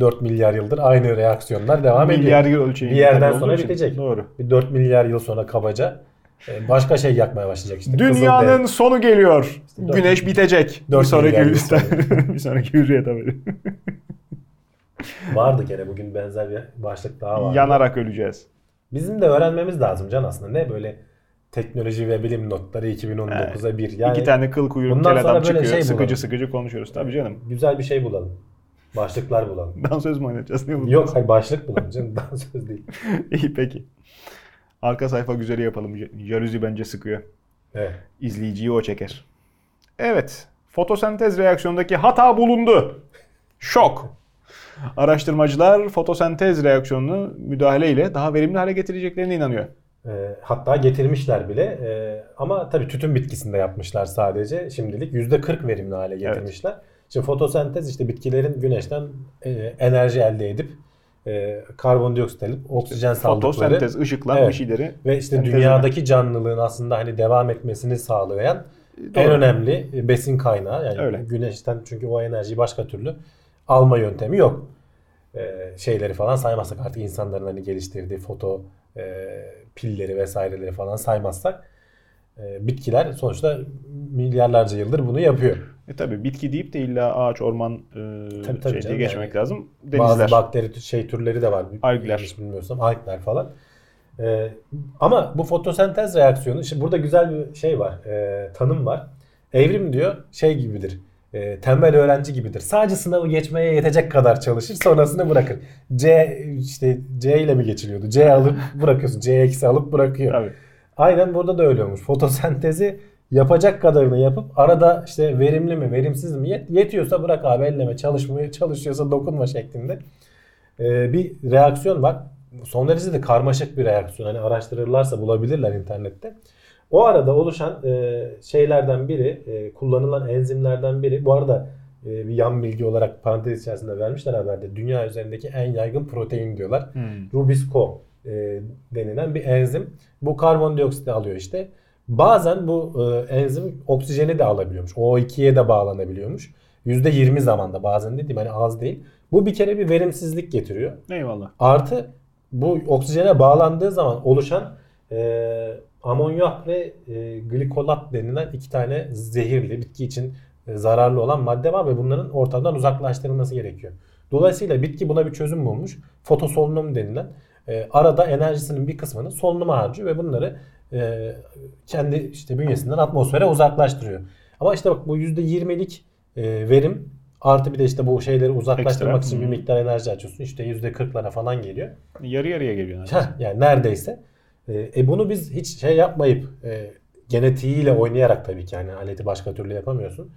4 milyar yıldır aynı reaksiyonlar devam milyar ediyor. yıl ölçeği Bir yerden sonra için. bitecek. Doğru. Bir 4 milyar yıl sonra kabaca e, başka şey yakmaya başlayacak işte. Dünyanın sonu geliyor. dört- Güneş bitecek. Bir dört sonraki milyar bir sonraki hürriyet haberi. vardı gene bugün benzer bir başlık daha vardı. Yanarak öleceğiz. Bizim de öğrenmemiz lazım can aslında. Ne böyle teknoloji ve bilim notları 2019'a bir. Yani İki tane kıl kuyruk bundan kel adam böyle çıkıyor. şey sıkıcı bulalım. sıkıcı konuşuyoruz. Tabii canım. güzel bir şey bulalım. Başlıklar bulalım. Dansöz mü oynayacağız? Ne? Yok hayır başlık bulalım canım. Daha söz değil. İyi peki. Arka sayfa güzeli yapalım. Jaluzi bence sıkıyor. Evet. İzleyiciyi o çeker. Evet. Fotosentez reaksiyondaki hata bulundu. Şok. Araştırmacılar fotosentez reaksiyonunu müdahaleyle daha verimli hale getireceklerine inanıyor. E, hatta getirmişler bile. E, ama tabii tütün bitkisinde yapmışlar sadece. Şimdilik %40 verimli hale getirmişler. Şimdi fotosentez işte bitkilerin güneşten e, enerji elde edip e, karbondioksit alıp oksijen saldıkları Fotosentez ışıklan Evet. bir şeyleri ve işte sentezleme. dünyadaki canlılığın aslında hani devam etmesini sağlayan en Doğru. önemli besin kaynağı. Yani Öyle. güneşten çünkü o enerjiyi başka türlü alma yöntemi yok. Ee, şeyleri falan saymazsak artık insanların hani geliştirdiği foto e, pilleri vesaireleri falan saymazsak e, bitkiler sonuçta milyarlarca yıldır bunu yapıyor. E tabi bitki deyip de illa ağaç, orman e, Tabii, tabii şey diye geçmemek yani. lazım. Bazı Denizler. bakteri tü- şey türleri de var. Algler. Bilmiyorsam algler falan. Ee, ama bu fotosentez reaksiyonu işte burada güzel bir şey var. e, tanım var. Evrim diyor şey gibidir. E, tembel öğrenci gibidir. Sadece sınavı geçmeye yetecek kadar çalışır sonrasını bırakır. C işte C ile mi geçiliyordu? C alıp bırakıyorsun. C eksi alıp bırakıyor. Tabii. Aynen burada da öyle olmuş. Fotosentezi yapacak kadarını yapıp arada işte verimli mi verimsiz mi yet- yetiyorsa bırak abi elleme çalışmaya çalışıyorsa dokunma şeklinde Ee, bir reaksiyon var. Son derece de karmaşık bir reaksiyon. Hani araştırırlarsa bulabilirler internette. O arada oluşan e, şeylerden biri, e, kullanılan enzimlerden biri. Bu arada e, bir yan bilgi olarak parantez içerisinde vermişler haberde. Dünya üzerindeki en yaygın protein diyorlar. Hmm. Rubisco e, denilen bir enzim. Bu karbondioksiti alıyor işte. Bazen bu e, enzim oksijeni de alabiliyormuş. O2'ye de bağlanabiliyormuş. %20 zamanda bazen dediğim hani az değil. Bu bir kere bir verimsizlik getiriyor. Eyvallah. Artı bu oksijene bağlandığı zaman oluşan e, amonyak ve e, glikolat denilen iki tane zehirli bitki için e, zararlı olan madde var ve bunların ortadan uzaklaştırılması gerekiyor. Dolayısıyla bitki buna bir çözüm bulmuş. Fotosolunum denilen e, arada enerjisinin bir kısmını solunuma harcıyor ve bunları e, kendi işte bünyesinden atmosfere uzaklaştırıyor. Ama işte bak bu %20'lik e, verim artı bir de işte bu şeyleri uzaklaştırmak Ekstra. için bir miktar enerji açıyorsun. İşte %40'lara falan geliyor. Yarı yarıya geliyor. neredeyse. Yani neredeyse. E, e bunu biz hiç şey yapmayıp e, genetiğiyle oynayarak tabii ki yani aleti başka türlü yapamıyorsun.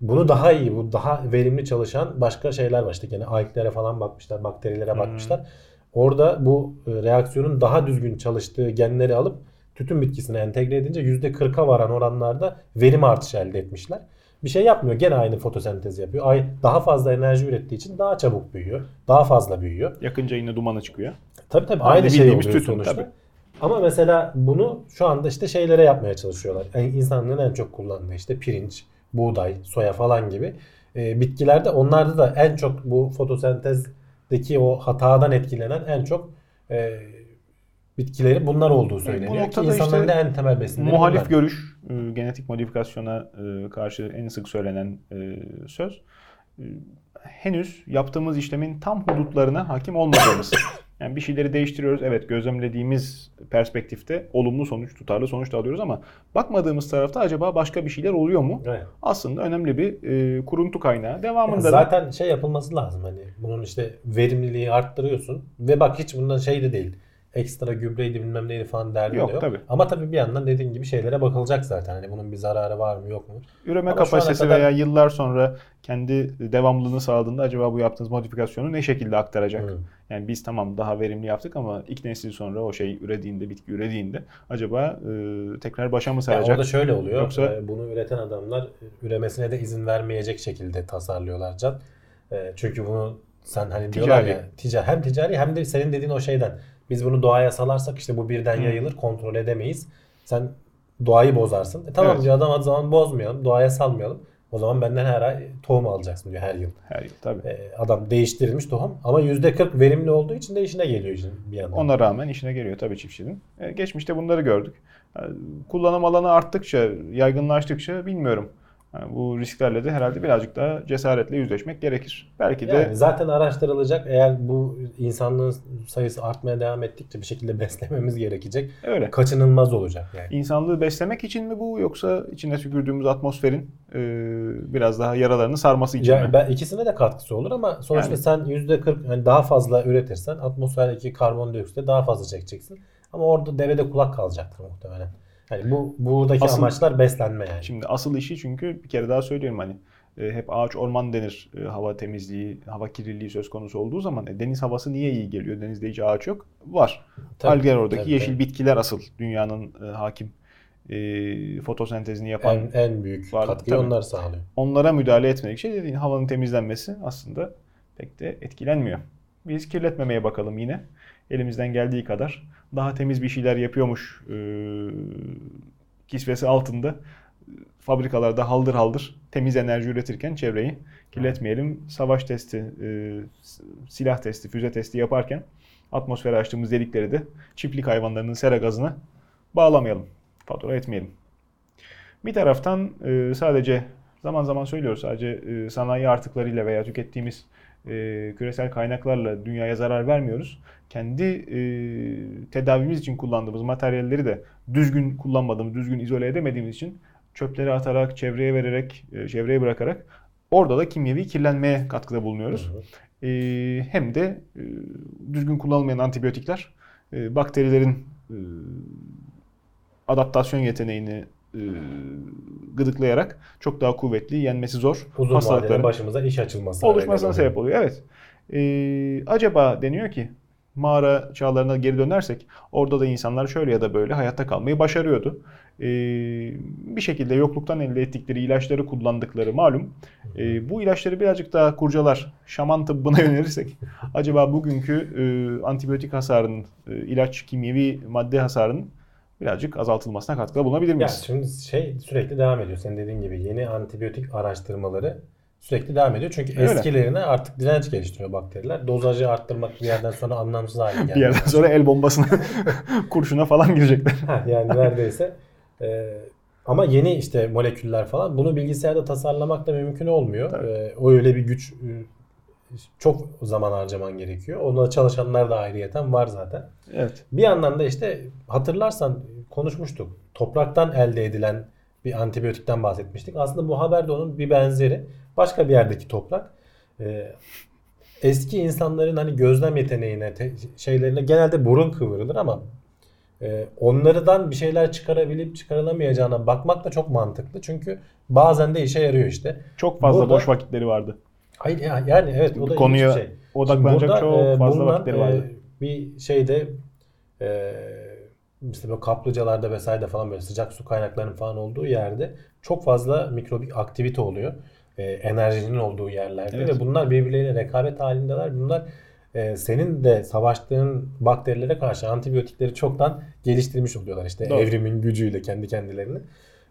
Bunu daha iyi, bu daha verimli çalışan başka şeyler var. İşte gene alglere falan bakmışlar, bakterilere bakmışlar. Orada bu e, reaksiyonun daha düzgün çalıştığı genleri alıp tütün bitkisine entegre edince %40'a varan oranlarda verim artışı elde etmişler. Bir şey yapmıyor. Gene aynı fotosentez yapıyor. Ay daha fazla enerji ürettiği için daha çabuk büyüyor. Daha fazla büyüyor. Yakınca yine dumanı çıkıyor. Tabii tabii Aynı aynı şey oluyor tütün, sonuçta. tabii. Ama mesela bunu şu anda işte şeylere yapmaya çalışıyorlar. Yani insanların en çok kullandığı işte pirinç, buğday, soya falan gibi e, bitkilerde onlarda da en çok bu fotosentezdeki o hatadan etkilenen en çok e, bitkileri bunlar olduğu söyleniyor. Ki noktada insanların işte en temel besinleri Muhalif bunlar. görüş, e, genetik modifikasyona e, karşı en sık söylenen e, söz. E, henüz yaptığımız işlemin tam hudutlarına hakim olmadığımız. Yani bir şeyleri değiştiriyoruz. Evet gözlemlediğimiz perspektifte olumlu sonuç, tutarlı sonuç da alıyoruz ama bakmadığımız tarafta acaba başka bir şeyler oluyor mu? Evet. Aslında önemli bir e, kuruntu kaynağı. Devamında da zaten şey yapılması lazım hani bunun işte verimliliği arttırıyorsun ve bak hiç bundan şey de değil. Ekstra gübreydi bilmem neydi falan derdi Yok, de yok. tabii. Ama tabii bir yandan dediğin gibi şeylere bakılacak zaten. Hani bunun bir zararı var mı yok mu? üreme Ama kapasitesi kadar- veya yıllar sonra kendi devamlılığını sağladığında acaba bu yaptığınız modifikasyonu ne şekilde aktaracak? Hı. Yani biz tamam daha verimli yaptık ama ilk nesil sonra o şey ürediğinde, bitki ürediğinde acaba e, tekrar başa mı saracak? orada şöyle oluyor. Yoksa- e, bunu üreten adamlar üremesine de izin vermeyecek şekilde tasarlıyorlar can. E, çünkü bunu sen hani diyorlar Ticari. ya ticari hem ticari hem de senin dediğin o şeyden. Biz bunu doğaya salarsak işte bu birden Hı. yayılır, kontrol edemeyiz. Sen doğayı bozarsın. E tamam Evet. diyor adam o zaman bozmayalım, doğaya salmayalım. O zaman benden her ay tohum alacaksın diyor her yıl. Her yıl tabii. E, adam değiştirilmiş tohum ama %40 verimli olduğu için de işine geliyor işin bir yandan. Ona rağmen işine geliyor tabii çiftçinin. E, geçmişte bunları gördük. E, kullanım alanı arttıkça, yaygınlaştıkça bilmiyorum. Yani bu risklerle de herhalde birazcık daha cesaretle yüzleşmek gerekir. Belki de Yani zaten araştırılacak. Eğer bu insanlığın sayısı artmaya devam ettikçe bir şekilde beslememiz gerekecek. öyle. Kaçınılmaz olacak yani. İnsanlığı beslemek için mi bu yoksa içine tükürdüğümüz atmosferin e, biraz daha yaralarını sarması için Ya mi? ben ikisine de katkısı olur ama sonuçta Yani- sen %40 yani daha fazla üretirsen atmosferdeki karbondioksiti daha fazla çekeceksin. Ama orada devede kulak kalacaktır muhtemelen. Yani bu buradaki Asıl- amaçlar beslenme yani. Şimdi asıl işi çünkü bir kere daha söylüyorum hani e, hep ağaç orman denir e, hava temizliği, hava kirliliği söz konusu olduğu zaman e, deniz havası niye iyi geliyor? Denizde hiç ağaç yok. Var. Tabii, Algen oradaki tabii, yeşil tabii. bitkiler asıl dünyanın e, hakim e, fotosentezini yapan en, en büyük Var, katkıyı tabii. onlar sağlıyor. onlara müdahale etmedikçe dediğin havanın temizlenmesi aslında pek de etkilenmiyor. Biz kirletmemeye bakalım yine. Elimizden geldiği kadar daha temiz bir şeyler yapıyormuş e, kisvesi altında fabrikalarda haldır haldır temiz enerji üretirken çevreyi kirletmeyelim. Savaş testi, e, silah testi, füze testi yaparken atmosfere açtığımız delikleri de çiftlik hayvanlarının sera gazına bağlamayalım. Fatura etmeyelim. Bir taraftan e, sadece zaman zaman söylüyoruz sadece e, sanayi artıklarıyla veya tükettiğimiz e, küresel kaynaklarla dünyaya zarar vermiyoruz. Kendi e, tedavimiz için kullandığımız materyalleri de düzgün kullanmadığımız, düzgün izole edemediğimiz için çöpleri atarak, çevreye vererek, e, çevreye bırakarak orada da kimyevi kirlenmeye katkıda bulunuyoruz. E, hem de e, düzgün kullanılmayan antibiyotikler e, bakterilerin e, adaptasyon yeteneğini e, gıdıklayarak çok daha kuvvetli, yenmesi zor Uzun hastalıkların başımıza iş açılması. oluşmasına sebep oluyor. Evet. E, acaba deniyor ki mağara çağlarına geri dönersek orada da insanlar şöyle ya da böyle hayatta kalmayı başarıyordu. E, bir şekilde yokluktan elde ettikleri ilaçları kullandıkları malum. E, bu ilaçları birazcık daha kurcalar, şaman tıbbına yönelirsek acaba bugünkü e, antibiyotik hasarının, e, ilaç, kimyevi madde hasarının birazcık azaltılmasına katkıda bulunabilir Ya miyiz? şimdi şey sürekli devam ediyor. Senin dediğin gibi yeni antibiyotik araştırmaları sürekli devam ediyor. Çünkü Öyle. eskilerine artık direnç geliştiriyor bakteriler. Dozajı arttırmak bir yerden sonra anlamsız hale geldi. Bir yerden sonra el bombasına, kurşuna falan girecekler. Ha, yani neredeyse. Ee, ama yeni işte moleküller falan bunu bilgisayarda tasarlamak da mümkün olmuyor. Tabii. Ee, o öyle bir güç çok zaman harcaman gerekiyor. Ona çalışanlar da ayrıyeten var zaten. Evet. Bir yandan da işte hatırlarsan konuşmuştuk. Topraktan elde edilen bir antibiyotikten bahsetmiştik. Aslında bu haber de onun bir benzeri. Başka bir yerdeki toprak. Ee, eski insanların hani gözlem yeteneğine, te- şeylerine genelde burun kıvırılır ama e, onlardan bir şeyler çıkarabilip çıkarılamayacağına bakmak da çok mantıklı. Çünkü bazen de işe yarıyor işte. Çok fazla Burada- boş vakitleri vardı. Hayır ya- yani evet o da Konuya şey. odaklanacak Burada, çok e, fazla bulunan, vakitleri e, vardı. bir şeyde e, işte böyle kaplıcalarda vesaire falan böyle sıcak su kaynaklarının falan olduğu yerde çok fazla mikrobik aktivite oluyor. E, enerjinin olduğu yerlerde Evet. ve bunlar birbirleriyle rekabet halindeler. Bunlar e, senin de savaştığın bakterilere karşı antibiyotikleri çoktan geliştirmiş oluyorlar işte Doğru. evrimin gücüyle kendi kendilerini.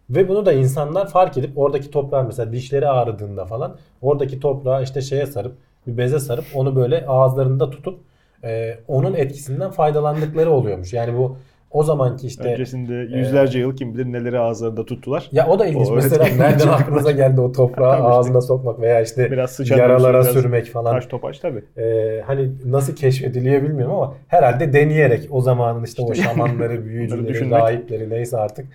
Ve bunu da insanlar fark edip oradaki toprağı mesela dişleri ağrıdığında falan oradaki toprağı işte şeye sarıp bir beze sarıp onu böyle ağızlarında tutup e, onun etkisinden faydalandıkları oluyormuş. Yani bu o zamanki işte Öncesinde yüzlerce yıl kim bilir neleri ağızlarında tuttular. ya o da ilginç. O Mesela nereden aklınıza geldi o toprağı Tabii işte. ağzına sokmak veya işte Biraz yaralara biraz sürmek falan. Taş topaç tabii. Ee, hani nasıl keşfediliyor bilmiyorum ama herhalde deneyerek o zamanın işte o İşte şamanları, bunları büyücüleri, rahipleri neyse artık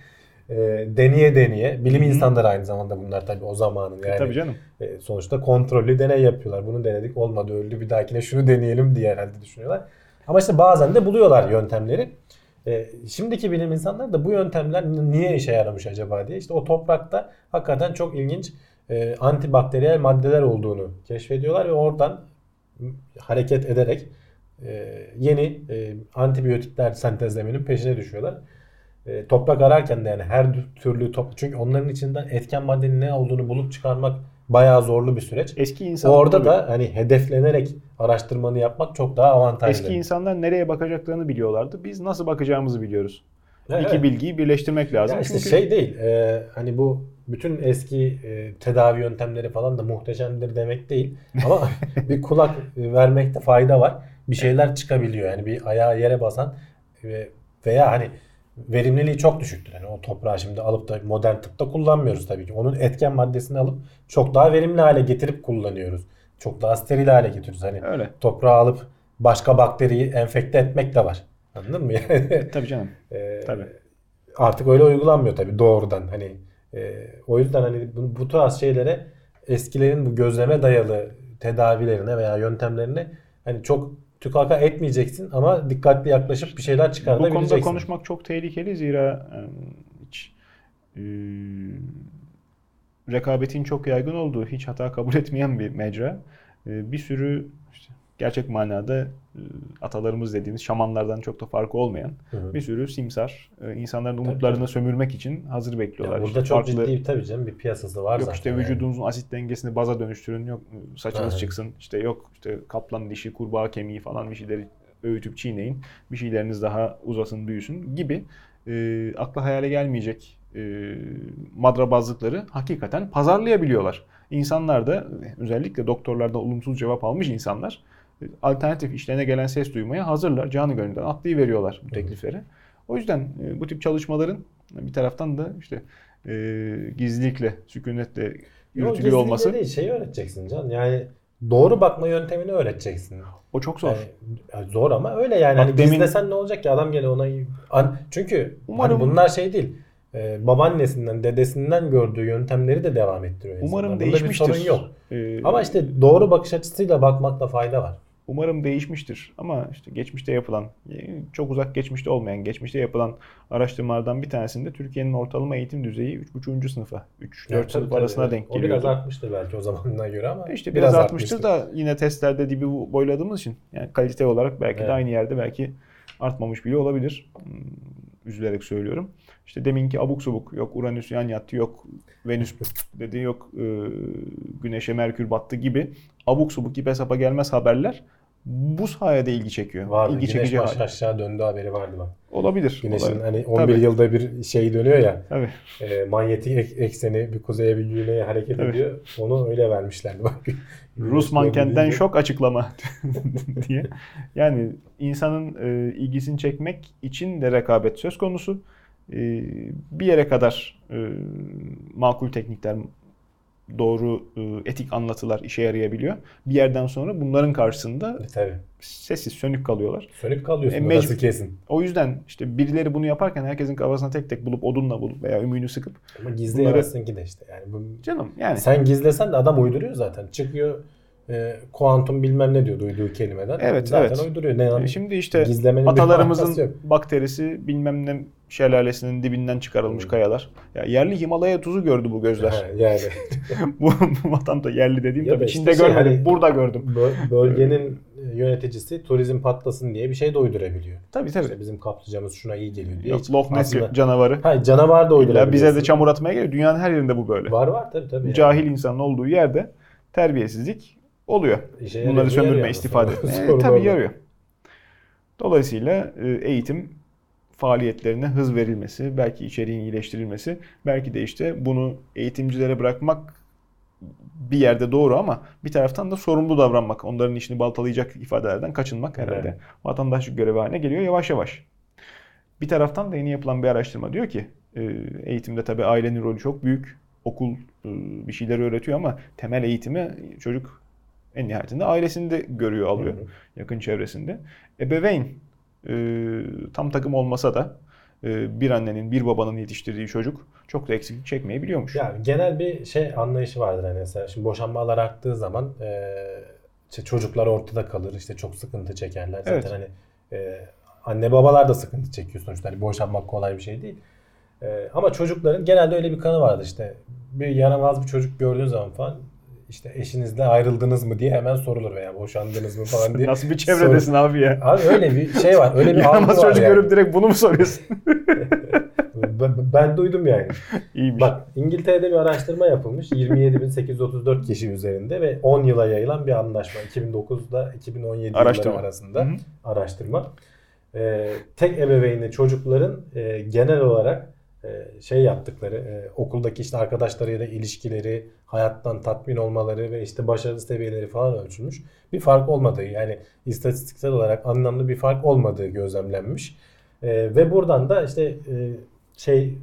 e, deneye deneye bilim Hı hı. insanları aynı zamanda bunlar tabii o zamanın yani tabii canım. e, sonuçta kontrollü deney yapıyorlar. Bunu denedik olmadı öldü bir dahakine şunu deneyelim diye herhalde düşünüyorlar. Ama işte bazen de buluyorlar yöntemleri. E, şimdiki bilim insanları da bu yöntemler niye işe yaramış acaba diye işte o toprakta hakikaten çok ilginç e, antibakteriyel maddeler olduğunu keşfediyorlar ve oradan hareket ederek e, yeni e, antibiyotikler sentezlemenin peşine düşüyorlar. E, toprak ararken de yani her türlü top çünkü onların içinden etken maddenin ne olduğunu bulup çıkarmak bayağı zorlu bir süreç. Eski insan Orada tabii. da hani hedeflenerek araştırmanı yapmak çok daha avantajlı. eski insanlar nereye bakacaklarını biliyorlardı. Biz nasıl bakacağımızı biliyoruz. Evet. İki bilgiyi birleştirmek lazım. Ya işte Çünkü şey değil. e, hani bu bütün eski e, tedavi yöntemleri falan da muhteşemdir demek değil. Ama bir kulak vermekte fayda var. Bir şeyler çıkabiliyor. Yani bir ayağı yere basan e, veya hani verimliliği çok düşüktür. Yani o toprağı şimdi alıp da modern tıpta kullanmıyoruz tabii ki. Onun etken maddesini alıp çok daha verimli hale getirip kullanıyoruz. Çok daha steril hale getiriyoruz. Hani öyle. toprağı alıp başka bakteriyi enfekte etmek de var. Anladın mı? Yani, Tabii canım. e, Tabii. artık öyle uygulanmıyor tabii doğrudan hani e, o yüzden hani bu, bu tarz şeylere eskilerin bu gözleme dayalı tedavilerine veya yöntemlerine hani çok tükaka etmeyeceksin ama dikkatli yaklaşıp bir şeyler Bu çıkartabileceksin. konuda konuşmak çok tehlikeli zira hiç e, rekabetin çok yaygın olduğu, hiç hata kabul etmeyen bir mecra. E, bir sürü gerçek manada e, atalarımız dediğimiz şamanlardan çok da farkı olmayan Hı hı. bir sürü simsar e, insanların Tabii, umutlarını tabii. sömürmek için hazır bekliyorlar. Ya burada İşte çok farklı- ciddi tabii canım bir piyasası var Yok zaten. işte yani. vücudunuzun asit dengesini baza dönüştürün. Yok saçınız Aha. çıksın. İşte yok işte kaplan dişi, kurbağa kemiği falan bir şeyleri öğütüp çiğneyin. Bir şeyleriniz daha uzasın, büyüsün gibi e, akla hayale gelmeyecek e, madrabazlıkları hakikaten pazarlayabiliyorlar. İnsanlar da özellikle doktorlardan olumsuz cevap almış insanlar e, alternatif işlerine gelen ses duymaya hazırlar. Canı gönülden atlayıveriyorlar bu teklifleri. O yüzden e, bu tip çalışmaların bir taraftan da işte e, gizlilikle, sükunetle yürütülüyor gizlilikle olması değil şeyi öğreteceksin can. Yani doğru bakma yöntemini öğreteceksin. o çok zor. Yani, zor ama öyle yani. Bak hani demin- gizlesen ne olacak ki adam gele ona An- çünkü Umarım- hani bunlar şey değil. Ee, babaannesinden, dedesinden gördüğü yöntemleri de devam ettiriyor insanlar. Umarım Bunda değişmiştir. bir sorun yok. E, Ama işte doğru bakış açısıyla bakmakta fayda var. Umarım değişmiştir. Ama işte geçmişte yapılan, e, çok uzak geçmişte olmayan, geçmişte yapılan araştırmalardan bir tanesinde Türkiye'nin ortalama eğitim düzeyi 3,5. sınıfa, 3-4 Yani tabii sınıf tabii, arasına evet. denk O biraz artmıştır belki o zamanına göre ama. İşte biraz, artmıştır da yine testlerde dibi boyladığımız için yani kalite olarak belki Evet. de aynı yerde belki artmamış bile olabilir. Hmm, Üzülerek söylüyorum. İşte deminki abuk subuk yok Uranüs yan yattı yok Venüs dedi yok e, Güneş'e Merkür battı gibi abuk subuk ipe sapa gelmez haberler bu sayede ilgi çekiyor. Vardı. İlgi Güneş çekici baş aşağı döndü haberi vardı bak. Olabilir. Güneşin olabilir. hani 11 Tabii. yılda bir şey dönüyor ya. Tabii. e, manyetik ek- ekseni bir kuzeye bir güneye hareket Evet. ediyor. Onu öyle vermişlerdi bak. Rus mankenden şok açıklama diye. Yani insanın e, ilgisini çekmek için de rekabet söz konusu. E, bir yere kadar e, makul teknikler doğru e, etik anlatılar işe yarayabiliyor. Bir yerden sonra bunların karşısında E, Tabii. sessiz, sönük kalıyorlar. Sönük kalıyorsun. E, mecbur- kesin. O yüzden işte birileri bunu yaparken herkesin kafasına tek tek bulup odunla bulup veya ümüğünü sıkıp Ama gizleyemezsin ki de işte. Yani bu, canım yani Sen gizlesen de adam uyduruyor zaten. Çıkıyor e, kuantum bilmem ne diyor duyduğu kelimeden. Evet, zaten evet. uyduruyor. Ne E, Şimdi işte atalarımızın bakterisi bilmem ne şelalesinin dibinden çıkarılmış Hmm. kayalar. Ya yerli Himalaya tuzu gördü bu gözler. Ha, yani bu, bu vatanda yerli dediğim Ya tabii da Çin'de işte şey, görmedim. hani- burada gördüm. bö- bölgenin yöneticisi turizm patlasın diye bir şey de uydurabiliyor. Tabii tabii. İşte bizim kaplıcamız şuna iyi geliyor diye. Yok Loch Ness aslında- canavarı. Hayır canavar da İlla uydurabiliyorsun. bize de çamur atmaya geliyor. Dünyanın her yerinde bu böyle. Var var tabii tabii. Cahil insanın olduğu yerde terbiyesizlik oluyor. İşe Bunları sömürme, istifade E, tabii orada. yarıyor. Dolayısıyla e, eğitim faaliyetlerine hız verilmesi, belki içeriğin iyileştirilmesi, belki de işte bunu eğitimcilere bırakmak bir yerde doğru ama bir taraftan da sorumlu davranmak, onların işini baltalayacak ifadelerden kaçınmak herhalde Evet. vatandaşlık görevi haline geliyor yavaş yavaş. Bir taraftan da yeni yapılan bir araştırma diyor ki e, eğitimde tabii ailenin rolü çok büyük. Okul e, bir şeyleri öğretiyor ama temel eğitimi çocuk en nihayetinde ailesinde görüyor, alıyor. Hı hı. Yakın çevresinde. Ebeveyn tam takım olmasa da e, bir annenin, bir babanın yetiştirdiği çocuk çok da eksiklik çekmeyebiliyormuş. Yani genel bir şey anlayışı vardır hani mesela şimdi boşanmalar arttığı zaman e, işte çocuklar ortada kalır işte çok sıkıntı çekerler zaten Evet. hani e, anne babalar da sıkıntı çekiyor sonuçta hani boşanmak kolay bir şey değil. Ama çocukların genelde öyle bir kanı vardı işte bir yaramaz bir çocuk gördüğün zaman falan işte eşinizle ayrıldınız mı diye hemen sorulur veya boşandınız mı falan diye. Nasıl bir çevredesin abi ya? Abi öyle bir şey var öyle bir algı var çocuk yani. görüp direkt bunu mu soruyorsun? Ben, ben duydum yani. İyiymiş. Bak İngiltere'de bir araştırma yapılmış. 27.834 kişi üzerinde ve 10 yıla yayılan bir anlaşma. 2009'da 2017 Araştırma. yılları arasında Hı hı. araştırma. Ee, tek ebeveynli çocukların e, genel olarak şey yaptıkları e, okuldaki işte arkadaşlarıyla ilişkileri, hayattan tatmin olmaları ve işte başarı seviyeleri falan ölçülmüş. Bir fark olmadığı yani istatistiksel olarak anlamlı bir fark olmadığı gözlemlenmiş. E, ve buradan da işte e, şey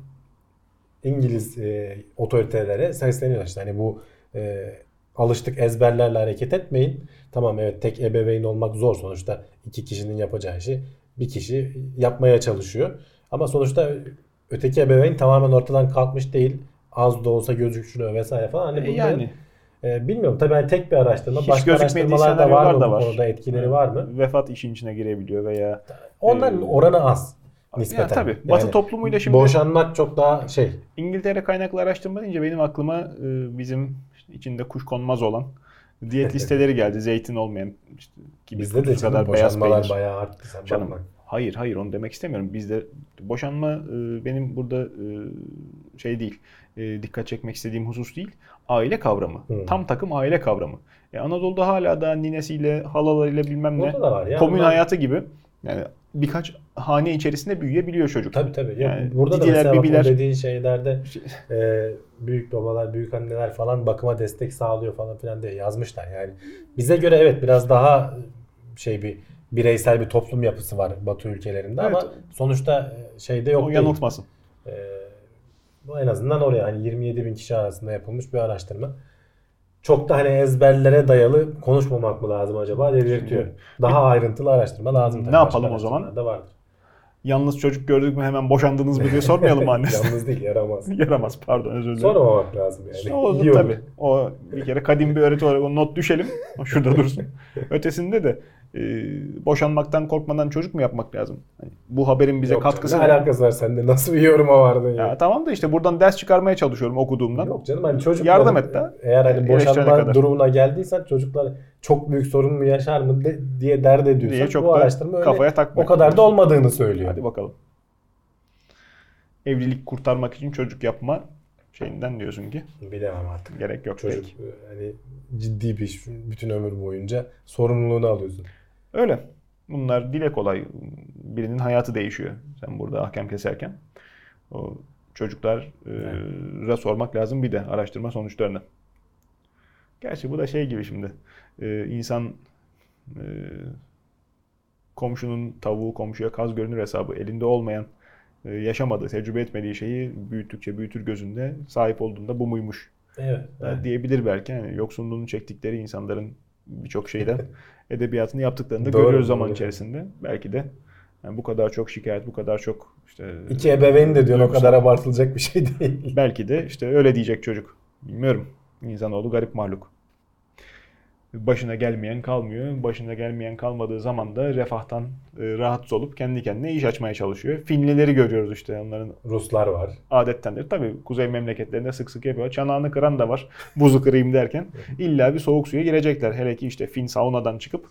İngiliz e, otoritelere sesleniyorlar işte hani bu e, alıştık ezberlerle hareket etmeyin. Tamam evet tek ebeveyn olmak zor sonuçta iki kişinin yapacağı işi bir kişi yapmaya çalışıyor. Ama sonuçta öteki ebeveyn tamamen ortadan kalkmış değil. Az da olsa gözüküyor vesaire falan. Hani E, bunların, yani e, bilmiyorum tabii hani tek bir araştırma. hiç Başka araştırmalar da var mı da bu var. konuda etkileri var mı? Vefat işin içine girebiliyor veya Onların Ee, oranı az. Nispeten. Ya tabii. Batı Yani toplumuyla şimdi Boşanmak çok daha şey. İngiltere kaynaklı araştırma deyince benim aklıma e, bizim işte içinde kuş konmaz olan diyet listeleri geldi. Zeytin olmayan işte gibi Bizde de kadar canım, beyaz peynir. bayağı arttı. Sen Canım. Hayır hayır onu demek istemiyorum. Bizde boşanma e, benim burada e, şey değil. e, dikkat çekmek istediğim husus değil. Aile kavramı. Hı. Tam takım aile kavramı. E, Anadolu'da hala da ninesiyle, halalarıyla bilmem ne. Burada da var ya. komün Bunlar- hayatı gibi. Yani birkaç hane içerisinde büyüyebiliyor çocuk. Tabii tabii. Ya Yani burada da didiler, mesela bak o bibiler- dediğin şeylerde e, büyük babalar, büyük anneler falan bakıma destek sağlıyor falan filan diye yazmışlar. Yani bize göre evet biraz daha şey bir bireysel bir toplum yapısı var Batı ülkelerinde ama Evet. sonuçta e, şeyde yok o değil. yanıltmasın. E, bu en azından oraya hani 27 bin kişi arasında yapılmış bir araştırma. Çok da hani ezberlere dayalı konuşmamak mı lazım acaba dedirtiyor. Daha ayrıntılı araştırma lazım. Ne. Başka yapalım o zaman? Da vardır. Yalnız çocuk gördük mü hemen boşandınız mı diye sormayalım mı annesi. Yalnız değil yaramaz. Yaramaz pardon özür dilerim. Sormamak lazım yani. O İyi olur. tabii. O bir kere kadim bir öğreti olarak o not düşelim. O şurada dursun. Ötesinde de e, boşanmaktan korkmadan çocuk mu yapmak lazım? Hani bu haberin bize Yok katkısı ne? alakası var sende? Nasıl bir yoruma vardın ya? Ya tamam da işte buradan ders çıkarmaya çalışıyorum okuduğumdan. Yok canım hani çocuklar Yardım et de. Eğer hani Eleştirene boşanma kadar. durumuna geldiysen çocuklar çok büyük sorun mu yaşar mı de- diye dert ediyorsan diye çok bu araştırma öyle kafaya takma. o kadar da olmadığını söylüyor. Hadi bakalım. Evlilik kurtarmak için çocuk yapma şeyinden diyorsun ki Bilemem artık. gerek yok. Çocuk Peki. e, hani ciddi bir iş. Bütün ömür boyunca sorumluluğunu alıyorsun. Öyle. Bunlar dile kolay. Birinin hayatı değişiyor. Sen burada ahkam keserken. O çocuklara sormak lazım bir de araştırma sonuçlarını. Gerçi bu da şey gibi şimdi. Ee, insan e, komşunun tavuğu komşuya kaz görünür hesabı elinde olmayan e, yaşamadığı, tecrübe etmediği şeyi büyüttükçe büyütür gözünde sahip olduğunda bu muymuş Evet. da diyebilir belki. Yani yoksunluğunu çektikleri insanların birçok şeyden edebiyatını yaptıklarını da Doğru, görüyoruz zaman doğru. içerisinde. Belki de yani bu kadar çok şikayet, bu kadar çok işte İki ebeveyn de diyor o kadar abartılacak bir şey değil. Belki de işte öyle diyecek çocuk. Bilmiyorum. İnsanoğlu garip mahluk. Başına gelmeyen kalmıyor. Başına gelmeyen kalmadığı zaman da refahtan e, rahatsız olup kendi kendine iş açmaya çalışıyor. Finlileri görüyoruz işte onların Ruslar var. adettendir. Tabii kuzey memleketlerinde sık sık yapıyor. Çanağını kıran da var. Buzu kırayım derken. illa bir soğuk suya girecekler. Hele ki işte Fin saunadan çıkıp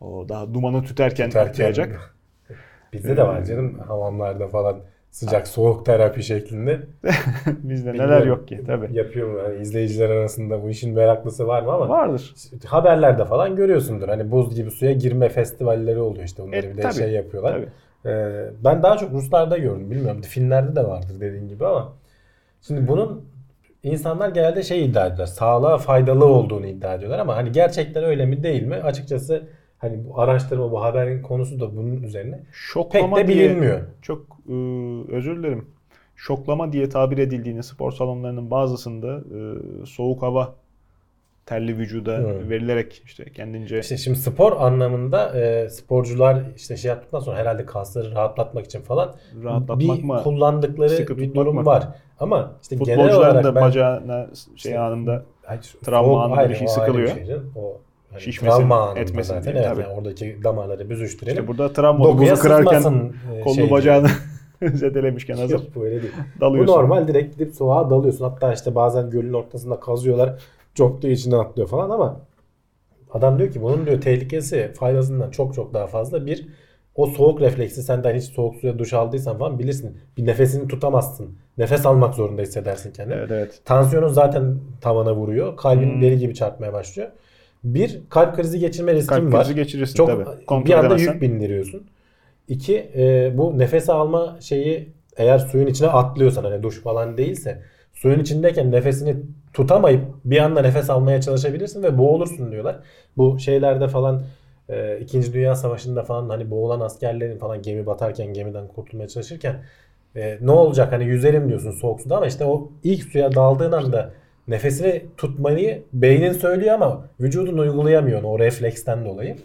o daha dumanı tüterken, atlayacak. Bizde de var canım hamamlarda falan sıcak soğuk terapi şeklinde. Bizde neler Bilmiyorum. yok ki tabii. Yapıyor mu? Yani izleyiciler arasında bu işin meraklısı var mı ama Vardır. haberlerde falan görüyorsundur. Hani buz gibi suya girme festivalleri oluyor işte. Onları E, bir de tabii, şey yapıyorlar. Tabii. Ee, ben daha çok Ruslarda gördüm. Bilmiyorum. Finlerde de vardır dediğin gibi ama şimdi bunun insanlar genelde şey iddia ediyorlar. Sağlığa faydalı olduğunu iddia ediyorlar ama hani gerçekten öyle mi değil mi? Açıkçası hani bu araştırma bu haberin konusu da bunun üzerine pek Şoklama de diye bilinmiyor. çok e, özür dilerim. Şoklama diye tabir edildiğini spor salonlarının bazısında e, soğuk hava terli vücuda Hı. verilerek işte kendince İşte şimdi spor anlamında e, sporcular işte şey yaptıktan sonra herhalde kasları rahatlatmak için falan rahatlatmak bir mı? kullandıkları bir durum mı? var. Ama işte genel olarak da ben bacağına şey İşte- anında Hayır, Travma soğuk anında bir şey sıkılıyor. şey canım. O hani Şişmesin, travma etmesin zaten. diye, evet, yani oradaki damarları büzüştürelim. işte burada travma Dokuya buzu kırarken sızmasın, e, kolunu şey bacağını zedelemişken hazır Yok bu öyle değil. Bu dalıyorsun. normal direkt gidip soğuğa dalıyorsun. Hatta işte bazen gölün ortasında kazıyorlar. Çok da içine atlıyor falan ama adam diyor ki bunun diyor tehlikesi faydasından çok çok daha fazla. Bir o soğuk refleksi senden hiç soğuk suya duş aldıysan falan bilirsin. Bir nefesini tutamazsın. Nefes almak zorunda hissedersin kendini. Evet evet. Tansiyonun zaten tavana vuruyor. Kalbin Hmm. deli gibi çarpmaya başlıyor. Bir kalp krizi geçirme riskin Kalp var. krizi geçirirsin Çok tabii. Kontrol bir anda edemezsen. yük bindiriyorsun. İki e, bu nefes alma şeyi eğer suyun içine atlıyorsan hani duş falan değilse suyun içindeyken nefesini tutamayıp bir anda nefes almaya çalışabilirsin ve boğulursun diyorlar. Bu şeylerde falan e, İkinci Dünya Savaşı'nda falan hani boğulan askerlerin falan gemi batarken gemiden kurtulmaya çalışırken e, ne olacak hani yüzerim diyorsun soğuk suda ama işte o ilk suya daldığın anda nefesini tutmayı beynin söylüyor ama vücudun uygulayamıyor onu o refleksten dolayı.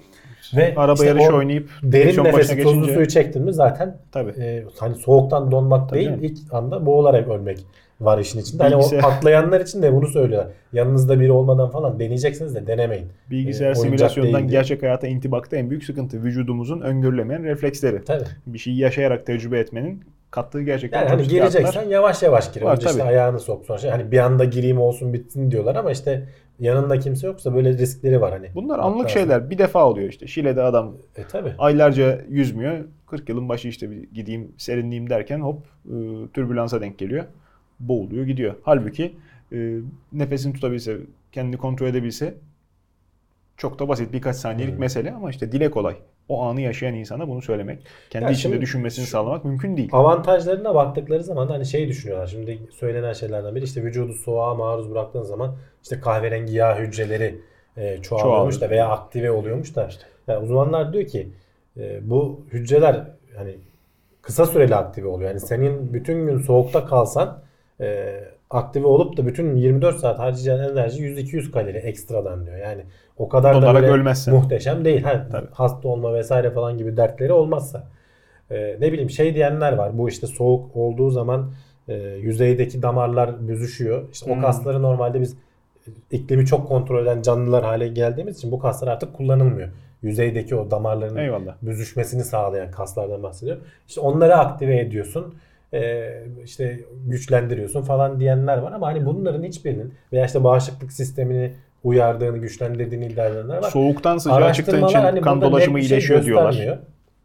Ve Araba işte yarışı oynayıp derin nefesi tuzlu geçince- suyu çektin mi zaten tabii. e, hani soğuktan donmak Tabii değil canım. ilk anda boğularak ölmek var işin içinde. Hani o Bilgisayar- atlayanlar için de bunu söylüyorlar. Yanınızda biri olmadan falan deneyeceksiniz de denemeyin. Bilgisayar e, değildi. gerçek hayata intibakta en büyük sıkıntı vücudumuzun öngörülemeyen refleksleri. Tabii. Bir şeyi yaşayarak tecrübe etmenin kattığı gerçekten Yani hani gireceksen artılar. yavaş yavaş gir. Var, Önce işte tabii. ayağını sok sonra şey. Hani bir anda gireyim olsun bitsin diyorlar ama işte yanında kimse yoksa böyle riskleri var hani. Bunlar anlık Hatta- şeyler. Bir defa oluyor işte. Şile'de adam E tabi. aylarca yüzmüyor. 40 yılın başı işte bir gideyim serinleyeyim derken hop e, türbülansa denk geliyor. Boğuluyor gidiyor. Halbuki e, nefesini tutabilse, kendini kontrol edebilse çok da basit birkaç saniyelik Hmm. mesele ama işte dile kolay. O anı yaşayan insana bunu söylemek, kendi Ya içinde düşünmesini şu- sağlamak mümkün değil. Avantajlarına baktıkları zaman da hani şey düşünüyorlar. Şimdi söylenen şeylerden biri işte vücudu soğuğa maruz bıraktığın zaman işte kahverengi yağ hücreleri e, çoğalıyormuş da veya aktive oluyormuş da. Yani uzmanlar diyor ki e, bu hücreler hani kısa süreli aktive oluyor. Yani senin bütün gün soğukta kalsan e, aktive olup da bütün 24 saat harcayacağın enerji 100-200 kalori ekstradan diyor. Yani o kadar da Donarak ölmezsen. muhteşem değil. Ha, Tabii. hasta olma vesaire falan gibi dertleri olmazsa. Ee, ne bileyim şey diyenler var. Bu işte soğuk olduğu zaman e, yüzeydeki damarlar büzüşüyor. İşte Hmm. o kasları normalde biz iklimi çok kontrol eden canlılar hale geldiğimiz için bu kaslar artık kullanılmıyor. Yüzeydeki o damarların Eyvallah. büzüşmesini sağlayan kaslardan bahsediyorum. İşte onları aktive ediyorsun. E, işte güçlendiriyorsun falan diyenler var ama hani bunların hiçbirinin veya işte bağışıklık sistemini uyardığını, güçlendirdiğini iddia edenler var. Soğuktan sıcağa çıktığın için hani kan dolaşımı şey iyileşiyor diyorlar. göstermiyor.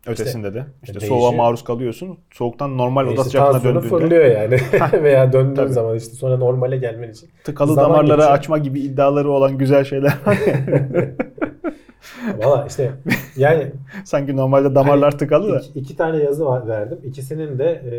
Ötesinde de. İşte değişiyor. soğuğa maruz kalıyorsun. Soğuktan normal oda İşte sıcaklığına döndüğünde fırlıyor yani. Veya döndüğün Tabii. zaman işte sonra normale gelmen için. tıkalı Zaman damarları geçiyor. açma gibi iddiaları olan güzel şeyler. Valla işte yani Sanki normalde damarlar tıkalı da. iki, iki tane yazı var, verdim. İkisinin de e,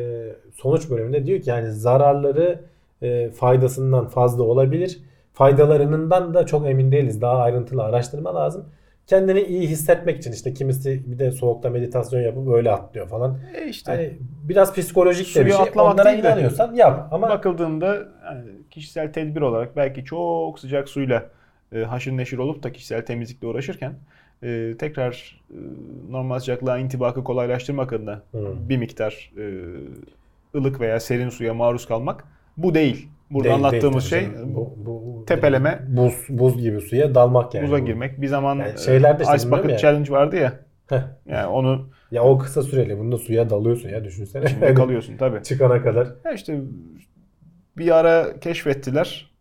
sonuç bölümünde diyor ki yani zararları e, faydasından fazla olabilir. Faydalarından da çok emin değiliz. Daha ayrıntılı araştırma lazım. kendini iyi hissetmek için işte kimisi bir de soğukta meditasyon yapıp böyle atlıyor falan. E işte Hani biraz psikolojik de bir şey. atlamak Onlara değil de- inanıyorsan yap ama bakıldığında yani kişisel tedbir olarak belki çok sıcak suyla haşır neşir olup da kişisel temizlikle uğraşırken e, tekrar e, normal sıcaklığa intibakı kolaylaştırmak adına Hı. bir miktar e, ılık veya serin suya maruz kalmak bu değil. Burada Değil, anlattığımız değil şey canım. bu, bu tepeleme. buz buz gibi suya dalmak yani. buza Bu. girmek. Bir zaman Yani e, işte Ice Bucket ya. Challenge vardı ya. Heh. Yani onu Ya o kısa süreli bunda suya dalıyorsun ya düşünsene. içinde kalıyorsun tabii. Çıkana kadar. Ya işte bir ara keşfettiler.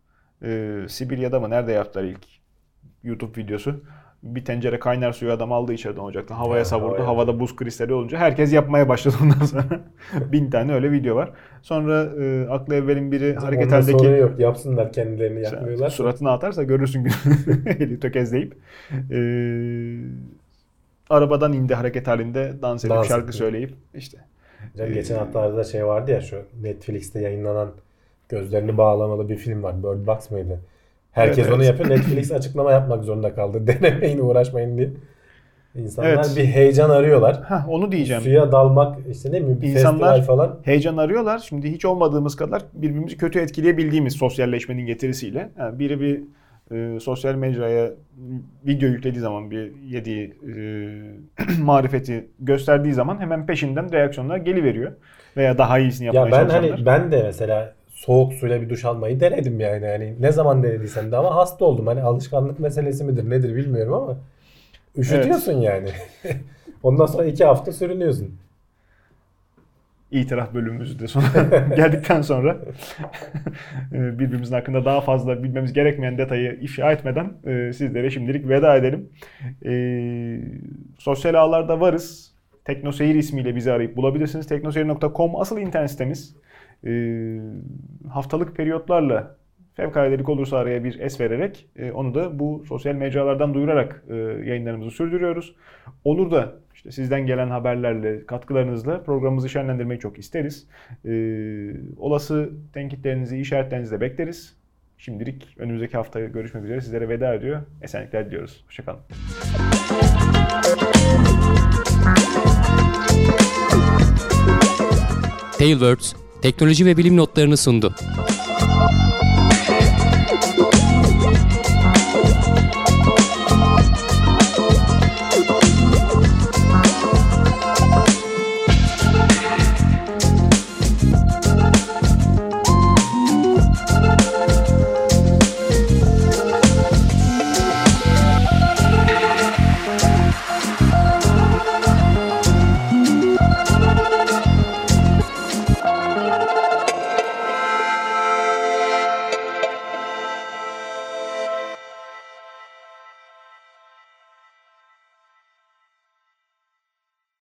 Ee, Sibirya'da mı nerede yaptılar ilk YouTube videosu. Bir tencere kaynar suyu adam aldı içeriden ocaktan. Havaya Ha, savurdu. havaya. Havada buz kristali olunca herkes yapmaya başladı ondan sonra. Bin tane öyle video var. Sonra e, aklı evvelin biri hareket Ondan sonra halindeki yok. Yapsınlar kendilerini yapmıyorlar. suratına atarsa görürsün eli tökezleyip. Ee, arabadan indi hareket halinde dans edip Dans şarkı söyleyip işte. Hocam geçen Ee, haftalarda şey vardı ya şu Netflix'te yayınlanan gözlerini bağlamalı bir film var. Bird Box mıydı? Herkes Evet, onu yapıyor. Netflix açıklama yapmak zorunda kaldı. Denemeyin, uğraşmayın diye. İnsanlar Evet. bir heyecan arıyorlar. Ha onu diyeceğim. Suya dalmak işte ne mi İnsanlar- festival falan. heyecan arıyorlar. Şimdi hiç olmadığımız kadar birbirimizi kötü etkileyebildiğimiz sosyalleşmenin getirisiyle. Yani biri bir e, sosyal mecraya video yüklediği zaman bir yediği e, marifeti gösterdiği zaman hemen peşinden reaksiyonlar geliveriyor. Veya daha iyisini yapmaya Ya ben çalışanlar. hani ben de mesela soğuk suyla bir duş almayı denedim yani. yani ne zaman denediysem de ama hasta oldum. Hani alışkanlık meselesi midir nedir bilmiyorum ama üşütüyorsun yani. Ondan sonra iki hafta sürünüyorsun. itiraf bölümümüzü de sonra geldikten sonra e, birbirimizin hakkında daha fazla bilmemiz gerekmeyen detayı ifşa etmeden e, sizlere şimdilik veda edelim. E, sosyal ağlarda varız. Teknoseyir ismiyle bizi arayıp bulabilirsiniz. Teknoseyir.com asıl internet sitemiz. E, haftalık periyotlarla fevkaladelik olursa araya bir es vererek e, onu da bu sosyal mecralardan duyurarak e, yayınlarımızı sürdürüyoruz. Olur da işte sizden gelen haberlerle, katkılarınızla programımızı şenlendirmeyi çok isteriz. E, olası tenkitlerinizi, işaretlerinizi de bekleriz. Şimdilik önümüzdeki hafta görüşmek üzere sizlere veda ediyor. Esenlikler diliyoruz. Hoşçakalın. Tailwords teknoloji ve bilim notlarını sundu.